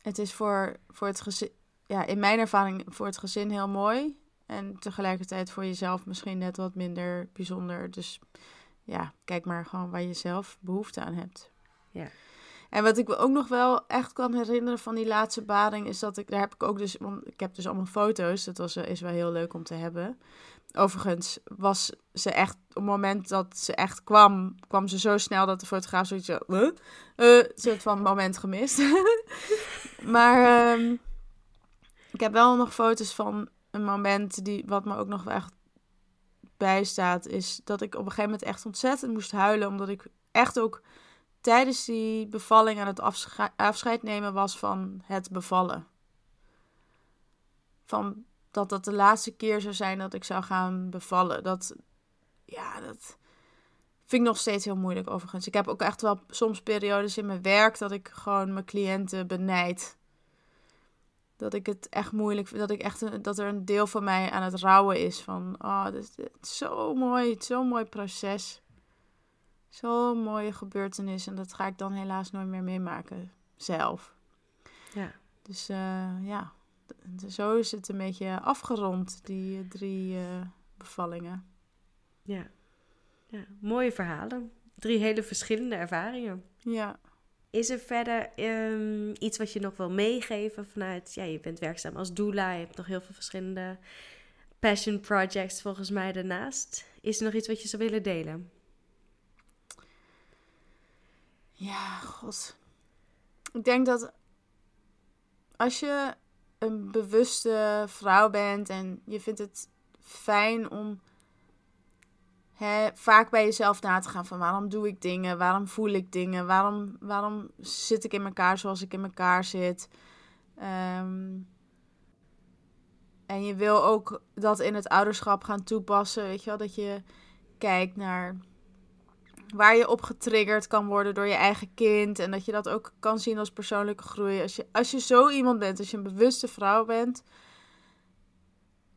Het is voor, voor het gezin... Ja, in mijn ervaring voor het gezin heel mooi. En tegelijkertijd voor jezelf misschien net wat minder bijzonder. Dus ja, kijk maar gewoon waar je zelf behoefte aan hebt. Ja. En wat ik me ook nog wel echt kan herinneren van die laatste bading... is dat ik... Daar heb ik ook dus... Want ik heb dus allemaal foto's. Dat was, eh, is wel heel leuk om te hebben. Overigens was ze echt... Op het moment dat ze echt kwam... kwam ze zo snel dat de fotograaf zoiets. Huh? Eh, soort van moment gemist. *laughs* maar ehm, ik heb wel nog foto's van een moment... Die, wat me ook nog wel echt bijstaat... is dat ik op een gegeven moment echt ontzettend moest huilen... omdat ik echt ook tijdens die bevalling aan het afsche- afscheid nemen was van het bevallen. Van dat dat de laatste keer zou zijn dat ik zou gaan bevallen. Dat, ja, dat vind ik nog steeds heel moeilijk overigens. Ik heb ook echt wel soms periodes in mijn werk dat ik gewoon mijn cliënten benijd. Dat ik het echt moeilijk vind. Dat, ik echt dat er een deel van mij aan het rouwen is. Van, oh, dit dit is zo mooi. Het zo'n mooi proces. Zo'n mooie gebeurtenis. En dat ga ik dan helaas nooit meer meemaken. Zelf. Ja. Dus eh, ja, zo is het een beetje afgerond, die eh, drie eh, bevallingen. Ja. ja, mooie verhalen. Drie hele verschillende ervaringen. Ja. Is er verder ehm, iets wat je nog wil meegeven vanuit... Ja, je bent werkzaam als doula. Je hebt nog heel veel verschillende passion projects volgens mij daarnaast. Is er nog iets wat je zou willen delen? Ja, god. Ik denk dat als je een bewuste vrouw bent en je vindt het fijn om hè, vaak bij jezelf na te gaan van waarom doe ik dingen, waarom voel ik dingen, waarom, waarom zit ik in elkaar zoals ik in elkaar zit. Ehm, en je wil ook dat in het ouderschap gaan toepassen, weet je wel, dat je kijkt naar waar je op getriggerd kan worden door je eigen kind. En dat je dat ook kan zien als persoonlijke groei. Als je, als je zo iemand bent, als je een bewuste vrouw bent,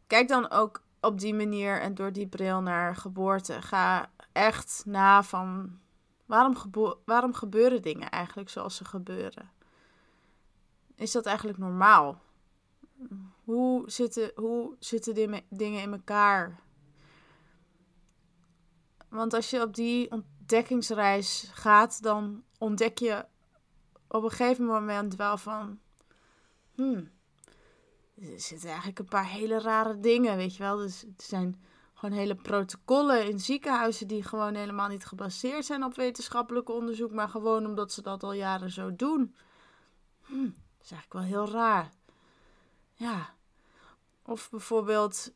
kijk dan ook op die manier en door die bril naar geboorte. Ga echt na van waarom, waarom gebeuren dingen eigenlijk zoals ze gebeuren? Is dat eigenlijk normaal? Hoe zitten, hoe zitten die- dingen in elkaar? Want als je op die ontdekkingsreis gaat, dan ontdek je op een gegeven moment wel van. Hmm, er zitten eigenlijk een paar hele rare dingen, weet je wel. Dus er zijn gewoon hele protocollen in ziekenhuizen die gewoon helemaal niet gebaseerd zijn op wetenschappelijk onderzoek, maar gewoon omdat ze dat al jaren zo doen. Hmm, dat is eigenlijk wel heel raar. Ja. Of bijvoorbeeld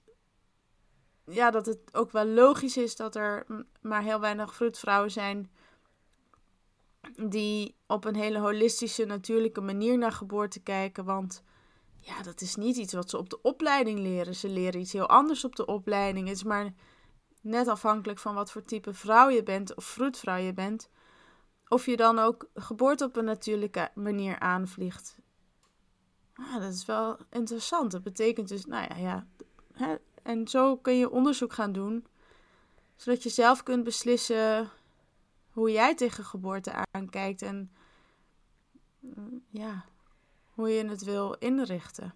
ja, dat het ook wel logisch is dat er maar heel weinig vroedvrouwen zijn die op een hele holistische, natuurlijke manier naar geboorte kijken. Want ja, dat is niet iets wat ze op de opleiding leren. Ze leren iets heel anders op de opleiding. Het is maar net afhankelijk van wat voor type vrouw je bent of vroedvrouw je bent. of je dan ook geboorte op een natuurlijke manier aanvliegt. Ah, dat is wel interessant. Dat betekent dus, nou ja, ja. Hè? En zo kun je onderzoek gaan doen, zodat je zelf kunt beslissen hoe jij tegen geboorte aankijkt en mm, ja, hoe je het wil inrichten.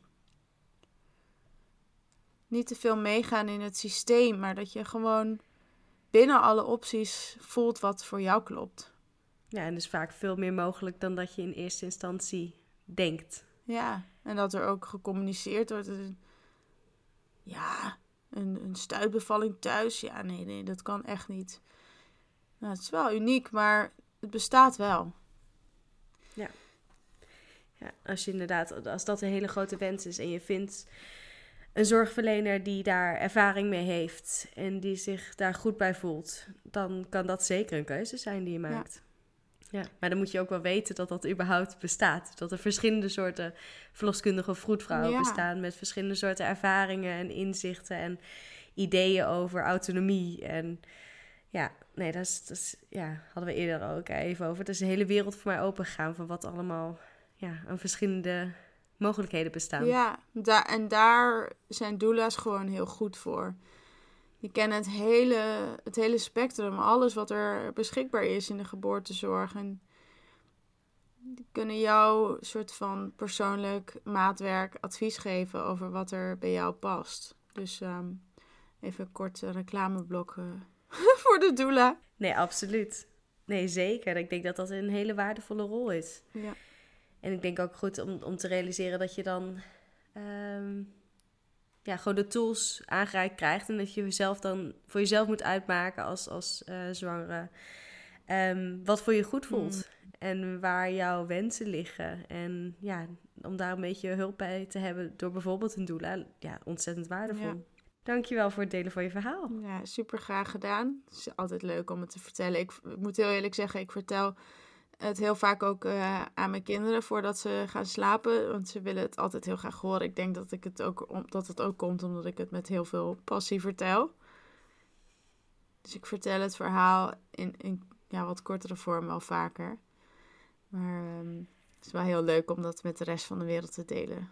Niet te veel meegaan in het systeem, maar dat je gewoon binnen alle opties voelt wat voor jou klopt. Ja, en dus vaak veel meer mogelijk dan dat je in eerste instantie denkt. Ja, en dat er ook gecommuniceerd wordt. Ja, een, een stuitbevalling thuis. Ja, nee, nee, dat kan echt niet. Nou, het is wel uniek, maar het bestaat wel. Ja. ja. Als je inderdaad, als dat een hele grote wens is en je vindt een zorgverlener die daar ervaring mee heeft en die zich daar goed bij voelt, dan kan dat zeker een keuze zijn die je maakt. Ja. Maar dan moet je ook wel weten dat dat überhaupt bestaat. Dat er verschillende soorten verloskundige vroedvrouwen bestaan met verschillende soorten ervaringen en inzichten en ideeën over autonomie. En ja, nee, dat is, dat is, ja, hadden we eerder ook even over. Het is een hele wereld voor mij opengegaan van wat allemaal ja, aan verschillende mogelijkheden bestaan. Ja, daar, en daar zijn doula's gewoon heel goed voor. Je kent het hele, het hele spectrum, alles wat er beschikbaar is in de geboortezorg. En die kunnen jou soort van persoonlijk maatwerk advies geven over wat er bij jou past. Dus um, even een kort reclameblok uh, *laughs* voor de doula. Nee, absoluut. Nee, zeker. Ik denk dat dat een hele waardevolle rol is. Ja. En ik denk ook goed om, om te realiseren dat je dan um, ja, gewoon de tools aangereikt krijgt. En dat je jezelf dan voor jezelf moet uitmaken als, als uh, zwangere. Um, wat voor je goed voelt. Mm. En waar jouw wensen liggen. En ja, om daar een beetje hulp bij te hebben door bijvoorbeeld een doula. Ja, ontzettend waardevol. Ja. Dankjewel voor het delen van je verhaal. Ja, super graag gedaan. Het is altijd leuk om het te vertellen. Ik, ik moet heel eerlijk zeggen, ik vertel het heel vaak ook uh, aan mijn kinderen voordat ze gaan slapen. Want ze willen het altijd heel graag horen. Ik denk dat, ik het ook, dat het ook komt omdat ik het met heel veel passie vertel. Dus ik vertel het verhaal in, in ja, wat kortere vorm wel vaker. Maar um, het is wel heel leuk om dat met de rest van de wereld te delen.